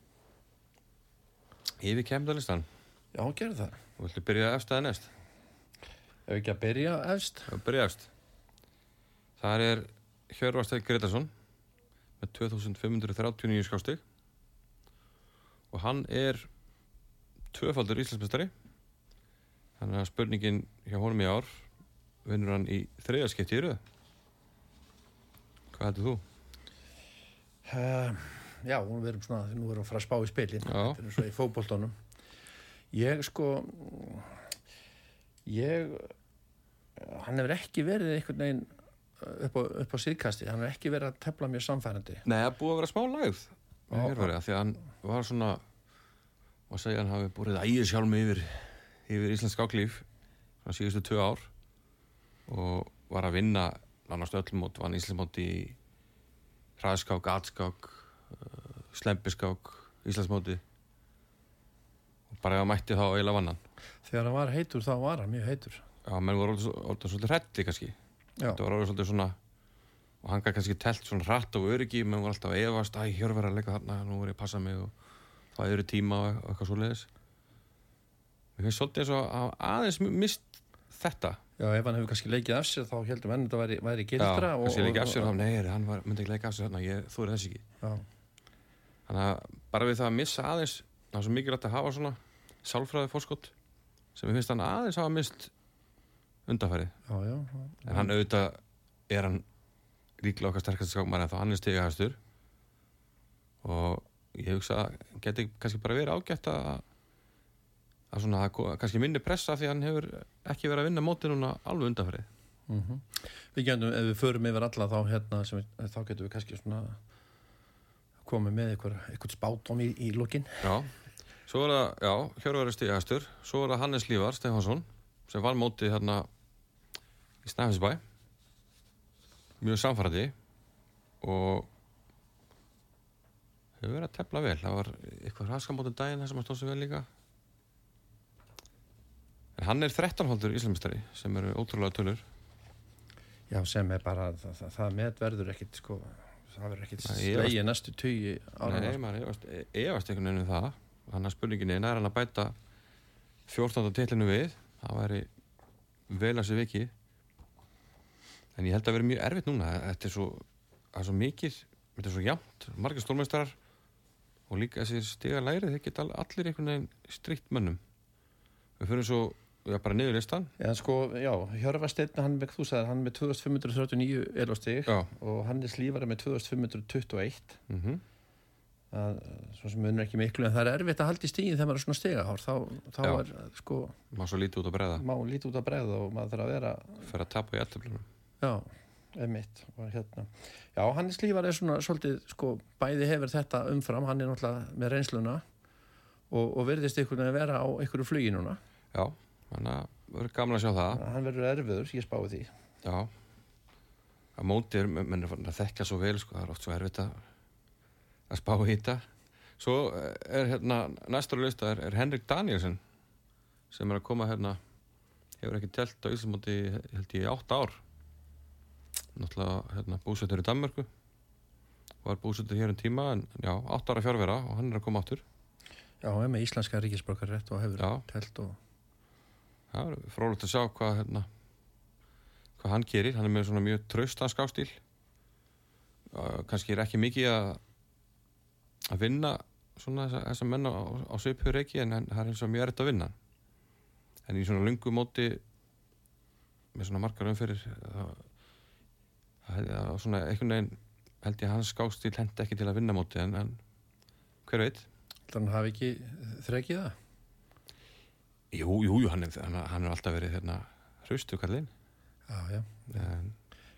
yfir kemdalistan Já, gerðu það. og viltu byrja eftir næst Ef ekki að byrja efst. Það byrja efst. Það er Hjörvarsteinn Gretarsson með 2539 skástig og hann er tvöfaldur Íslandsmestari þannig að spurningin hjá honum í ár vinnur hann í þriðaskipti í röð Hvað heldur þú? Uh, já, við erum svona, nú erum við að fara að spá í spilin. Þetta er svo í fótboltónum. Ég sko, ég, hann hefur ekki verið einhvern veginn upp á, upp á síðkasti, hann hefur ekki verið að tefla mjög samfærandi. Nei, það búið að vera smá lægð Hjörvari, því að hann var svona og segja að hann hafi búið ægir sjálfum yfir, yfir Íslands skáklíf svona síðustu tvö ár og var að vinna nánast öll mót, vann Íslandsmót í hraðskák, atskák uh, slempiskák Íslandsmóti og bara ef hann mætti þá eiginlega vannan Þegar hann var heitur þá var hann mjög heitur. já, menn voru orðið svolítið hrætti kannski. Já, þetta var orðið svolítið svona og hann gæti kannski telt svona hratt og öryggi menn voru alltaf að efast, æ, hér verið að leika þarna nú voru ég að passa mig og það eru tíma og eitthvað svo leiðis mér finnst svolítið eins og að aðeins mist þetta já ef hann hefur kannski leikið af sér þá heldum enn þetta væri, væri gildra. já, kannski leikja af sér þá, nei, heyrðu, hann var, myndi ekki leika af sér þarna ég, þú er þess ekki Já, þannig að bara við það að missa aðeins það er svo mikilvægt að hafa svona sálfræði fórskott sem við finnst hann aðeins hafa mist undanfærið já, já. já. en hann auðvitað er hann líklega okkar sterkast skákmar en þá hann er stigahæstur. Og ég hugsa að geti kannski bara verið ágætt að að svona kannski minni pressa því að hann hefur ekki verið að vinna móti núna alveg undanfærið Mm Við getum, ef við förum yfir alla þá hérna, sem, við- þá getum við kannski svona komið með eitthvað, spátóm í, í lokin. Já, svo er það, já, Hjörvar er stigahæstur. Svo er það Hannes Lívar Stefansson sem vann mótið hérna í Snæfisbæ mjög samfærandi og hefur verið að tefla vel. Það var eitthvað raskamótið daginn þar sem hann stóð sig vel líka. En hann er 13 haldur íslumistari sem eru ótrúlega tölur. Já, sem er bara, það, það, það met verður ekkit, sko, það verður ekkit slegið næstu tugi ára. Nei, maður efast, einhvern veginn um það. Hann að spurninginni, nær hann að bæta 14. titlinu við? Það væri vel að sér viki en ég held að vera mjög erfitt núna. Þetta er svo, það er svo mikið þetta er svo jafnt, margir stólmestrar og líka þessir stiga læri þeir geta all- allir einhvern veginn strikt mönnum. Við fyrir svo já, bara niður listan. Já, sko, já, Hjörfasteinn, hann með, þú sagði, hann með 2539 elostig já, og Hannes Lífar er með 2521. mm að, svo sem munur ekki miklu en það er erfitt að halda í stíðin þegar maður er svona stigahár. Þá, þá Já. er sko maður svo lítið út að bregða. má lítið út að bregða og maður þarf að vera fyrir að tapa í eftirblunum já, emitt og hérna já, Hannes Lífar er svona svolítið sko bæði hefur þetta umfram hann er náttúrulega með reynsluna og, og verðist einhvern veginn að vera á einhverju flugi núna. Já, þannig að verður gaman að sjá það. Hann verður erfiður, ég spái því. Já. Að móti er, menn er farin að þekkja svo vel sko, það er oft svo erfitt að að spá í þetta. Svo er hérna, næstur á lista er, er Henrik Danielsen sem er að koma hérna hefur ekki telt á Íslandmóti held ég átt ár náttúrulega hérna, búsettur í Danmörku. Var búsettur hér um tíma en já, átt ára fjárvera og hann er að koma áttur já, hann er með íslenska ríkisborgar rétt og hefur Já. telt og er frólægt að sjá hvað hérna, hvað hann gerir. Hann er með svona mjög traustan skástíl uh, kannski er ekki mikið að að vinna svona þessa, þessa menn á, á svipur ekki en, en það er eins og mjög erfitt að vinna. En í svona lungu móti með svona margar umferðir það, það svona einhvern veginn held ég að hans skástíl hend ekki til að vinna móti en, en hver veit? Hann hafi ekki þrekið það? Jú, jú, jú, hann er, hann, er alltaf verið hérna hraustu kallinn já, já. En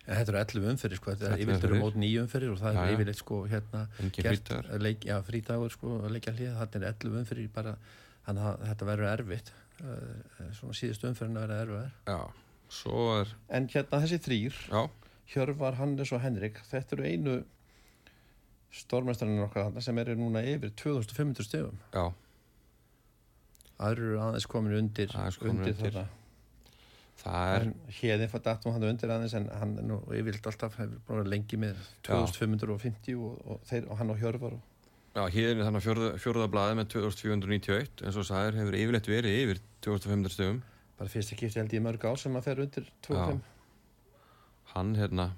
En þetta eru 11 umferðir sko, þetta er 11 yfirleitt eru umferðir. mót nýju umferðir og það er yfirleitt sko hérna gert leik, já, frítagur sko að leikja hlið, þetta er 11 umferðir bara, þannig að þetta verður erfitt uh, svona síðustu umferðin að vera erfið Já, svo er, en hérna þessi þrýr, já, Hjörvar, Hannes og Henrik þetta eru einu stórmestarinn okkar þarna sem eru núna yfir 2500 stegum já, aðrir eru aðeins komin undir, undir, þarna. Það er, hérðin fætt datum hann undir aðeins en hann er nú yfirleitt alltaf lengi með 2550 og, og, þeir, og hann og Hjörvar og, já, hér er þannig fjórða, fjórða blaði með 2491, en svo sagður hefur yfirleitt verið yfir 2500 stöðum. bara fyrst ekki eftir held ég mörg ár sem að fer undir 25 Hann, hérna,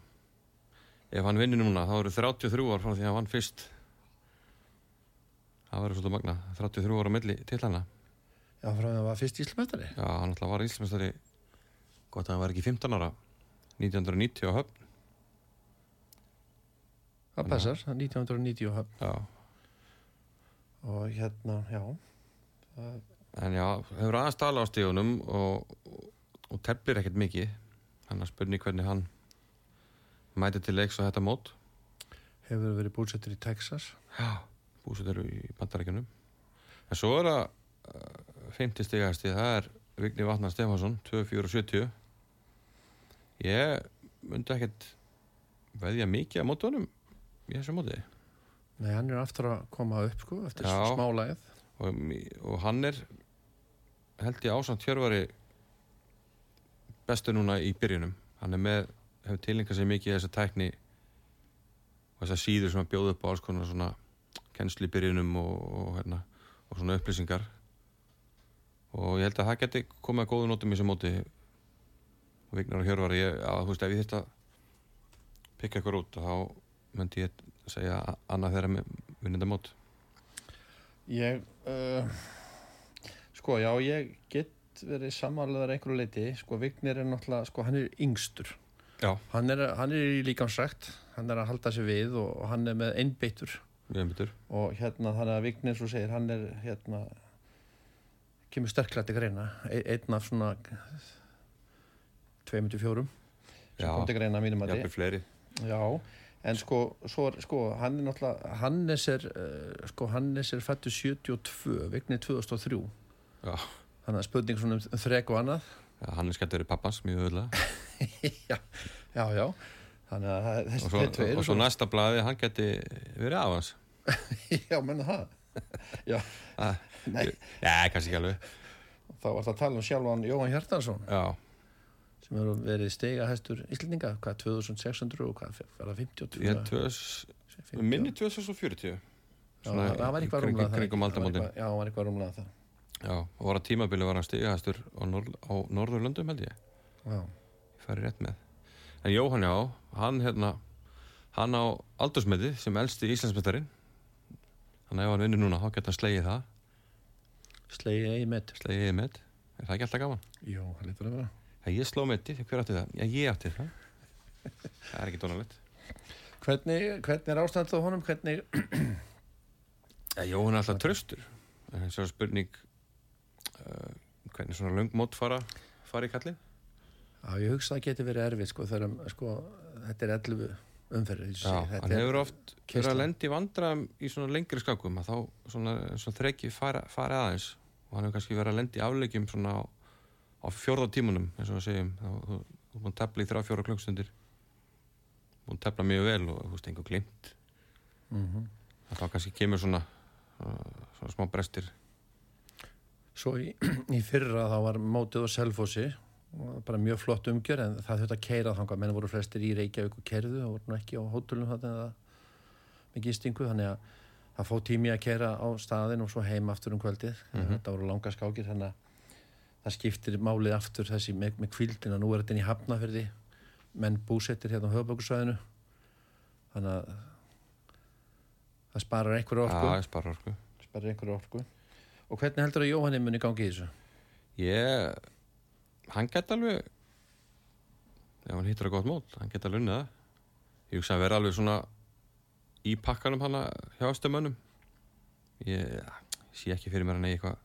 ef hann vinnur núna, þá eru 33 ár frá því að hann vann fyrst. Það verður svolítið magna, 33 ára milli til hana. Já, frá því að hann var fyrst íslumestari. Já, hann alltaf var íslumestari, gott að hann var ekki 15 ára, 1990 á höfn. Það passar, það er 1990 og höfn. Já, Og hérna, já, það, En já, hefur aðeins tala á stígunum og, og, teflir ekkert mikið. Þannig að spurning hvernig hann mæti til leiks á þetta mót. hefur verið búsettur í Texas. Já. Búsett eru í bandarækjunum. En svo er það uh, 50 stigahæsti, það er Vigni Vatnar Stefansson, 2470. Ég myndi ekkert veðja mikið á mótunum. í þessu móti Nei, hann er aftur að koma upp sko, eftir Já. smálægið. og, og hann er held ég ásamt Hjörvari bestu núna í byrjunum hann er með, hefur tilengað sér mikið í þessa tækni og þessar síður sem að bjóða upp á alls konar svona kennslu í byrjunum og, og, hérna, og svona upplýsingar. Og ég held að það geti komið að góðu nótum í þessu móti. Og Vignar og Hjörvari ég, að, þú veist, ef ég þyrst að pikka ykkur út þá myndi ég segja annað þeirra með vinnenda mót. Ég, uh, sko, já, ég get verið samanlegaður einhverju leiti, sko, Vignir er náttúrulega, sko, hann er yngstur. Hann er, hann er í líkamsrækt, hann er að halda sig við og, og hann er með myndir og hérna þannig að Vignir, svo segir, hann er, hérna, kemur sterklega til greina, e einn af svona 2-4 sem kom til greina mínum að fleiri. Já, en sko, svo, sko hann er náttúrulega, Hannes er uh, sko, Hannes er fættu 72 Vignir 2003 Já. þannig að spurning svona um þrek og annað Já, hann er skemmt verið pappans mjög öðlega já, já, já. Þannig að það- og þessi svo, tveir og svo næsta blaði hann geti verið af hans já, menna það. Já, Ah, nei, Já, kannski ekki alveg. Þá var það að tala um sjálfan Jóhann Hjartarsson Já, sem hefur verið stiga hæstur Íslandinga hvað 2600 og hvað verða 52 ég 50. minni 2040 já, það það var eitthvað rúmlega það. kringum Það var aldamótin. já, það var eitthvað rúmlega það Já, og var að tímabili var hann stigahæstur á, norð, á Norðurlöndum held ég. Já, Ég færi rétt með. En Jóhann já, hann hérna hann á aldursmeti sem elsti Íslandsmetarinn Þannig að ef hann vinnur núna, þá geta hann slegið það. Slegið eigi með Slegið með, er það ekki alltaf gaman? Jú, það lítur að vera. Já, ég sló meti, hver átti það? Já, ég átti það. Það er ekki dónalegt. Hvernig, hvernig er ástand á honum? Hvernig, Já, Jóhann er alltaf tröstur svo er spurning hvernig svona löng mót fara fara í kallin já, ég hugsa að það geti verið erfið, sko, þegar, sko, þetta er 11 umferðir, Já, hann hefur oft verið að lendi í vandræðum í svona lengri skakum að þá svona, svona þreki fara, fara aðeins. Og hann hefur kannski verið að lendi í afleikjum svona á, á fjórða tímunum eins og við segjum. Þá þú þú búin að tefla í þrjá fjóra klukkstundir búin að tefla mjög vel og þú veist einhver glimt. Mm að þá kannski kemur svona svona smá brestir Svo í, í fyrra þá var mótið á Selfossi bara mjög flott umgjör en það þurfti að keira þangað, menn voru flestir í Reykjavík og kerðu og voru ekki á hótelum þarna eða með gistingu, þannig að það fóð tími að keira á staðin og svo heim aftur um kvöldið, Mhm. þetta voru langa skákir þannig að það skiptir málið aftur þessi með, með kvildina, nú er þetta inn í Hafnafyrði menn búsettir hérna á höfbökusvæðinu þannig að það sparar einhverju orku. Orku. Sparar einhverju orku og hvernig heldur að Jóhanni muni gangi í þessu? Ég, hann geta alveg ef hann hittar að gott mót, hann geta alveg unnið það. Ég hugsa að vera alveg svona í pakkanum hana hjá stömmönum ég sé ekki fyrir mér hann eitthvað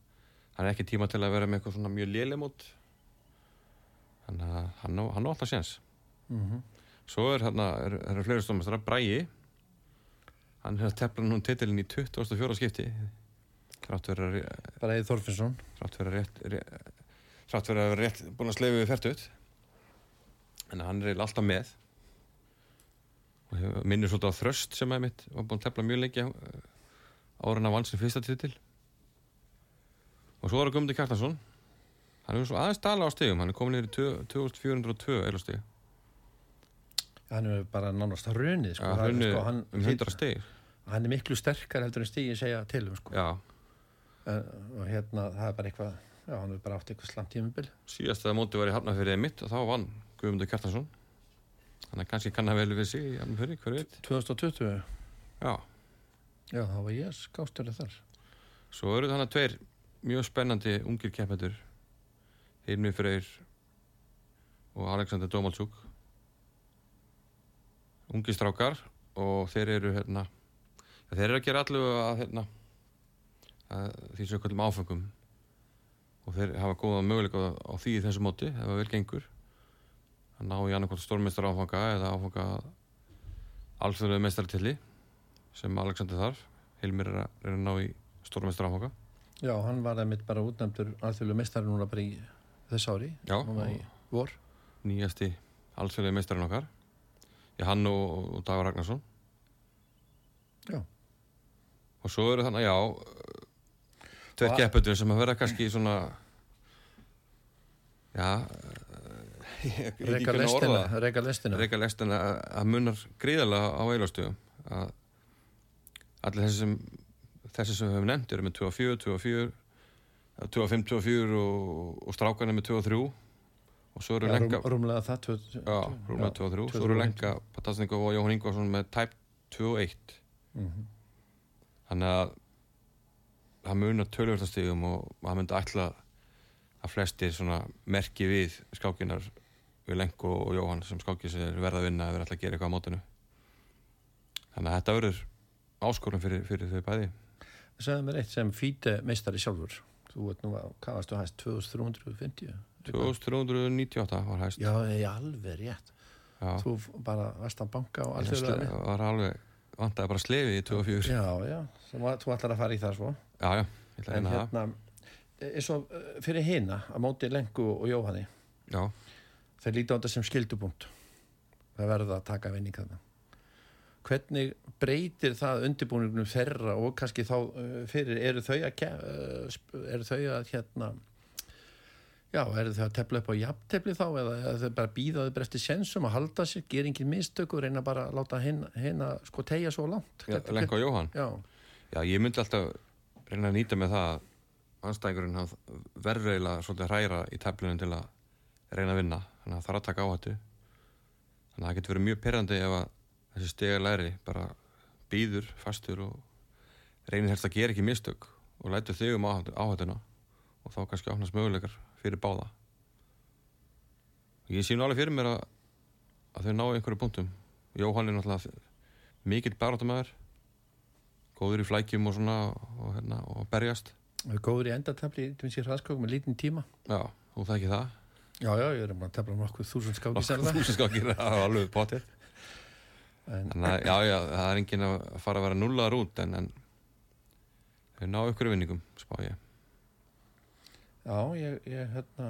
hann er ekki tíma til að vera með eitthvað svona mjög léleg mót. Þannig að hann á, hann alltaf séns. Mm svo er hérna, er, er fleiri stómastara Bræi hann er að tefla nú titilin í 24. skipti þrátt verið að bara Eið Þorfinsson þrátt fyrir að rétt, rétt þrátt fyrir að vera rétt búin að sleifu við færtut en hann er alltaf með. Og hefur- minnir svolítið á þröst sem er mitt var búin að tefla mjög lengi ára hann að vann sem fyrsta titil. Og svo er það Guðmundur Kjartansson. Hann hefur svo aðeins dala á stegum hann er komin yfir í 2402 eða steg hann er bara nánast að runið sko, ja, sko, um 100 steg hann er miklu sterkar heldur en stíði segja til um sko. já, og hérna það er bara eitthvað já, hann er bara átt eitthvað slamt tímubil síðast að móti var í Hafnarfyrðið mitt og þá vann Guðmundur Kjartansson. Þannig að kannski kann að vel við sig í Hafnarfyrði, hver veit? 2020, já. Já þá var ég skástöru þar. Svo eru þannig tveir mjög spennandi ungir keppendur. Hilmi Freyr og Alexander Domalchuk ungir strákar og þeir eru hérna þeir eru að gera allu að, hérna, því sem kvöldum áfengum og þeir hafa góða möguleika á því í þessu móti ef það vel gengur. Að ná í annarkvæmt stórmeistar áfanga eða áfanga alþjóðlega meistartilli sem Alexander þarf. Hilmir er að, er að ná í stórmeistar áfanga já, hann var einmitt bara útnæmdur alþjóðlega mestari núna bara í þess ári Já, í vor. Nýjasti alþjóðlega meistarinn okkar. Já, hann og, og Dagur Ragnarsson. Já. og svo eru þannig, já tveir keppendur sem að vera kannski svona já orða lestina, reka lestina. reyka lestina að, munar gríðarlega á eilastöðum að allir þessi sem þessi sem við höfum nefnt eru með 2 og 4, 2 og 4 2 og 5, 2 og 4 og, og strákarnir með 2 og 3 og svo eru Já, lenga rúm, rúmlega það. Tvö, já, rúmlega 2 og 3 svo eru lenga Patasnikov og Jóhann Ingvarsson með tæp 2 og 1 Mhm. þannig að það munar tölvörtastíðum og það myndi ætla að flestir svona merki við skákinar við Lenko og Jóhann sem skákið sér verða að vinna eða ætla að gera eitthvað á mótinu þannig að þetta verður áskorun fyrir, fyrir þau bæði Segðu mér eitt sem fíti meistari sjálfur. Þú ert nú að, hvað varstu hæst, 2350? 2398 var hæst Já, ég er alveg rétt. Já. Þú bara varst að banka Ég alþjóðlega. sle- var alveg vantaði bara slefi í 2 og 4 já, Já, þú ætlar að fara í það svo. Já, að En hérna, eins og eh, fyrir hina, að móti Lengu og Jóhanni, já, þeir líta á þetta sem skildupunkt. Það verða að taka vinning þarna. Hvernig breytir það undirbúningnum þeirra og kannski þá uh, fyrir, eru þau að, sp- eru þau að hérna, já, eru þau að tefla upp á jafntefli þá eða eru þau bara að býða þau bara eftir sensum að halda sér, gera engin mistök og reyna bara að láta hérna sko tegja svo langt? já Lenko og Jóhann Já, Já, ég myndi alltaf reyna að nýta með það að anstæðingurinn verður eiginlega svolítið hræra í teflunum til að reyna að vinna. Þannig að það þarf að taka áhættu. Þannig að það getur verið mjög pyrrandi ef að þessi stega læri bara býður fastur og reynir helst að gera ekki mistök og lætur þig um áhættu- áhættuna og þá kannski opnast möguleikar fyrir báða. Ég sé nú alveg fyrir mér að, að þau ná einhverju punktum. Jóhann er náttúrulega mikill baráttumæður góður í flækjum og svona og, hérna, og berjast góður í endatefli til minnst í hraðskók með lítinn tíma. já, þú það ekki það Já, já, ég er bara að tefla nokkuð þúsund skáki sennilega. þú sem skal gera það alveg potið En, þannig að já, já, það er enginn að fara að vera nullaðar út en, en þau ná ykkur vinningum spá ég já, ég, ég, hérna,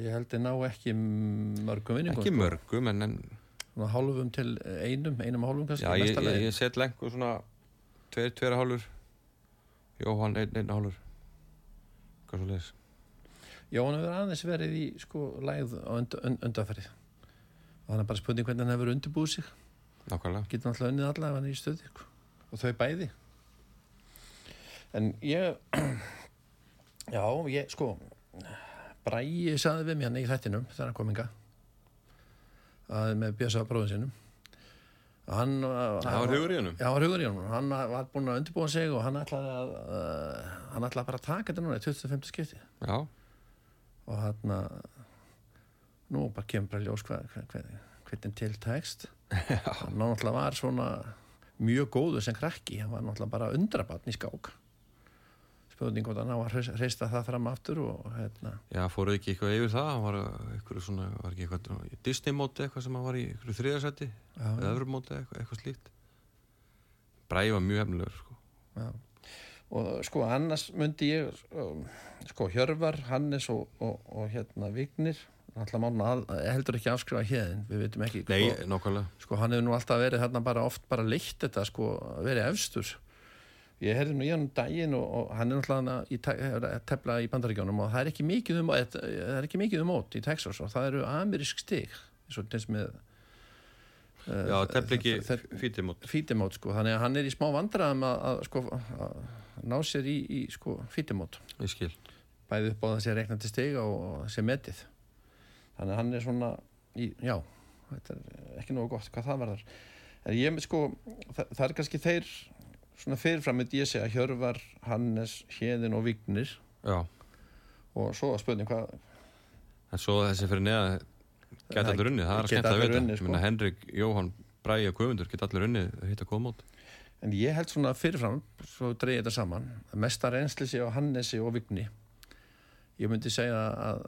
ég held að ná ekki mörgum vinningum. ekki sko. mörgum en, en hálfum til einum, einum og hálfum kannski. já, ég, ég, ég set lengur svona tveir, tveir hálfur Jóhann, einn, einn hálfur hvað svo leiðis Já, hann hefur aðeins verið í sko lægð á und, und, undanferði. Og hann er bara spurning hvernig hann hefur undirbúið sig. nákvæmlega Getur hann alltaf unnið alla ef hann er í stöði. sko. Og þau bæði. En ég, já, ég, sko, Bræi saði við mér hann í þættinum þegar hann kom inga. Að með Bjösa bróðin sinum. Hann, var hugur í hann var hugur í honum. Hann var búinn að undirbúa sig og hann ætlaði að, uh, hann ætlaði bara að taka þetta núna í 25. skipti. já, og hann nú bara kemur bara ljós hvað, hvað, hvað, hvernig til tekst hann náttúrulega var svona mjög góður sem krakki hann var náttúrulega bara undrabatn í skák spurning hann á að hreista það fram aftur og hérna. Já, fóruð ekki eitthvað yfir það? Hann var eitthvað svona, var ekki eitthvað Disney móti eitthvað sem hann var í eitthvað þriðarsætti já, eða öðru móti eitthvað, eitthvað slíkt? Bræði var mjög hefnilegur sko. já. og sko annars myndi ég um, sko Hjörvar, Hannes og, og, og hérna Vignir alltaf mánu að, heldur ekki afskrifa hérðin við veitum ekki nei, sko, nákvæmlega. sko hann hefur nú alltaf verið þarna bara oft bara leitt þetta sko verið efstur ég heyrði nú í hann um daginn og, og hann er náttúrulega að tefla í bandaríkjónum og það er ekki mikið um það er ekki mikið um mót í Texas og það eru amerísk stig eins og eins með uh, já, tefli ekki þe- fítimót fítimót sko. Þannig að hann er í smá vandræðum að, að sko að ná sér í, í sko fítimót ég skil. Bæði upp á þessi reiknandi stiga og þessi metið. Þannig að hann er svona í, já, þetta er ekki nógu gott hvað það varðar en ég sko, það, það er kannski þeir svona fyrirfram myndi ég segja Hjörvar, Hannes, Héðin og Vignir. Já, og svo að spurning hvað en svo þessi fyrir neða geta allir unnið, það er að geta skemmta að vita sko. Henrik, Jóhann, Bræði og Guðmundur geta allir unnið að hitta góð mót? En ég held svona fyrirfram, svo dreigi þetta saman að mesta reynsli sé á Hannesi og Vigni. Ég myndi segja að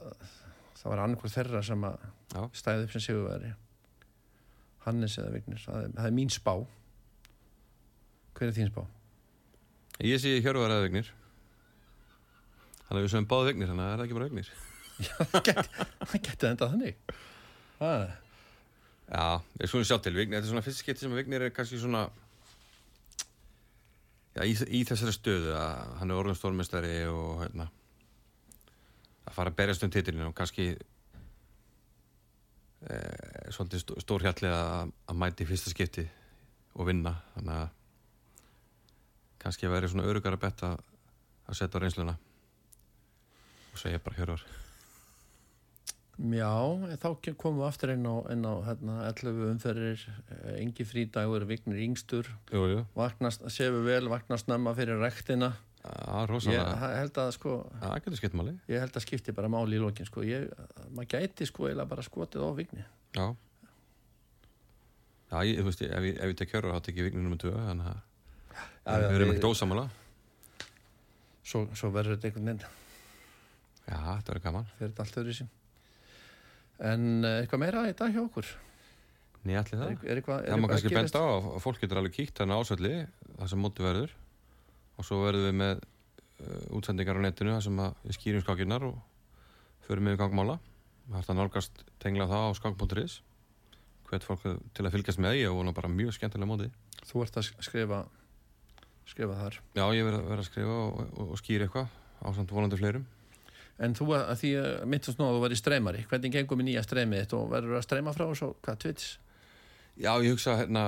það var annarkur þeirra sem að stæði upp sem sigurveri Hannes eða er, það er mín spá hver er þín spá? ég sé Hjörvar eða Vignir. Þannig að við sem báðu Vignir þannig að það er ekki bara Vignir? Það geti enda þannig. Ah, Já, ég svona sjá til Vignir, þetta er svona fyrst skipti sem Vignir er kannski svona já, í, í þessari stöðu að hann er orðin stórmestari og hérna að fara að berjast um titilinu og kannski e, svolítið stó, stórhjallið að, að mæti fyrsta skipti og vinna. Þannig að kannski að vera svona örugar að betta að setja á reynsluna. Og segja bara hjörvar Já, þá komum við aftur inn á, inn á hérna, 11 umferðir, eh, engi frídagur, vignir yngstur, vaknast, séu vel, vaknast snemma fyrir rektina. Ég rosalega. Ha- held að, sko, Það getur skipt máli. ég held að skipti bara máli í lokin, sko. Ég, maður gæti, sko, eiginlega bara skotið á vigni. Já. Já, ég, þú veist, ég- ef ég, ef ég tek hjörður þá tek ég vignin nummer 2 þannig að Já, við erum ekkert ósamála Svo, svo verður þetta einhvern veginn, Já, þetta verður gaman. Fyrir þetta allt öðru sín. En eh, eitthvað meira í dag hjá okkur? Nýjalli Er, það. Er eitthvað, er Það má eitthvað kannski benda á að fólk getur alveg kíkt þannig ásvelli það sem móti verður. Og svo verðum við með uh, útsendingar á netinu þar sem að við skýrum skákinnar og förum við í gangmála það er þetta nálgast tengla það á skák.is hvert fólk til að fylgjast með ég og vona bara mjög skemmtilega móti Þú ert að skrifa, skrifa þar. Já, ég verð að, verð að skrifa og, og, og skýra eitthvað á samt vonandi fleirum En þú að, að því að myndast nú að þú verið streymari, hvernig gengum við nýja streymið þitt og verður að streyma frá og svo, hvað, Twitch? Já, ég hugsa hérna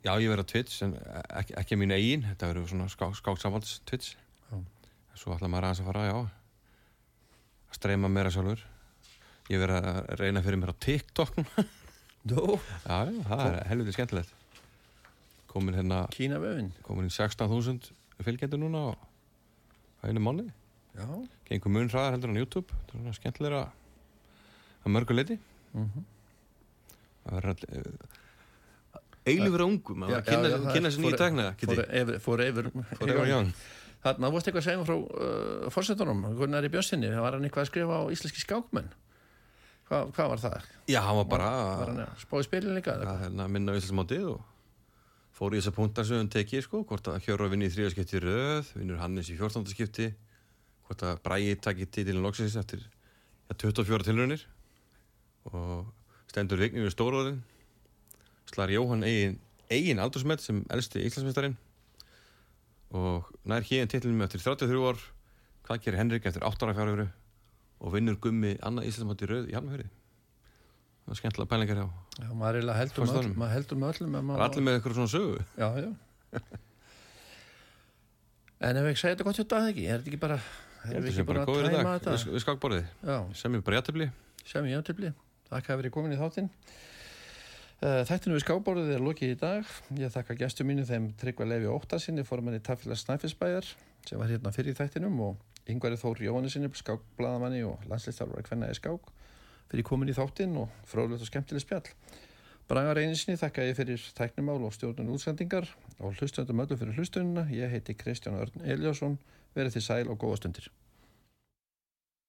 Já, ég verð á Twitch en ekki, ekki mín eigin þetta verður svona ská, skáksamvalds Já. Svo ætla maður aðeins að fara, já að streyma meira sjálfur Ég verð að reyna fyrir mér á TikTok. Nú, Já, já, það er helviti skemmtilegt Komin hérna Kína vöfin. komin í 16.000 fylgjendur núna á á einu mánu Já. Gengur mun hraðar heldur en YouTube Þetta er svona skemmtilega að mörgu leiti Mm Það verður all Eilífur ungum að kynna, kynna sér nýja tækna Fór yfir, fór yfir. Yfir young Þarna, þú varst eitthvað að segja mér frá uh, fórsetunum, Gunnar í Bjössinni, var hann eitthvað að skrifa á íslenski skákmenn? Hva, hvað var það? Já, hann var bara Var hann að spá í spilin líka? eða að hérna, minna á Íslandsmótið og fór í þessa punktar sem hann tekið sko, hvort að Hjörvar vinni í þriða skipti í röð vinnur Hannes í 14. skipti hvort að Bræði takki titilin loksins eftir ja, 24 tilraunir og stendur Vignir við stóróðin slar Jóhann eigin, eigin aldursmet sem elsti Íslandsmeistarinn og nær hérna titilin eftir 33 ár hvað gerir Henrik eftir 8 ára fjáröfru og vinnur Gummi annað Íslandsmóti í röð í Hjalmafjörði það er skemmtilega pælingar hjá Já, maður heldur með öllum, heldur með öllum. er maður- allir með eitthvað svona sögu Já, já. en ef ég segja þetta gott hjá dag ekki, er þetta ekki bara, Ég við að ekki bara bara að tæma þetta? við, við skákborðið Já, sem er bara jættibli sem ég aftilbli. Takk að verið komin í þáttinn. Uh, Þættinu við skábórið er lokið í dag. Ég þakka gestur mínu þeim Tryggva Lefi Óttarsinni, formanni Tafélags Snæfellsbæjar, sem var hérna fyrir þættinum og Yngvari Þór Jóhannesinni, skákblaðamanni og landslistálfari kvennaði skák, fyrir komin í þáttinn og fróðlegt og skemmtileg spjall. Braga reyninsinni þakka ég fyrir tæknumál og stjórnun útsendingar og hlustöndum öllu fyrir hlustununa. Ég heiti Kristján Örn Eliasson. Verið þið sæl og góða stundir.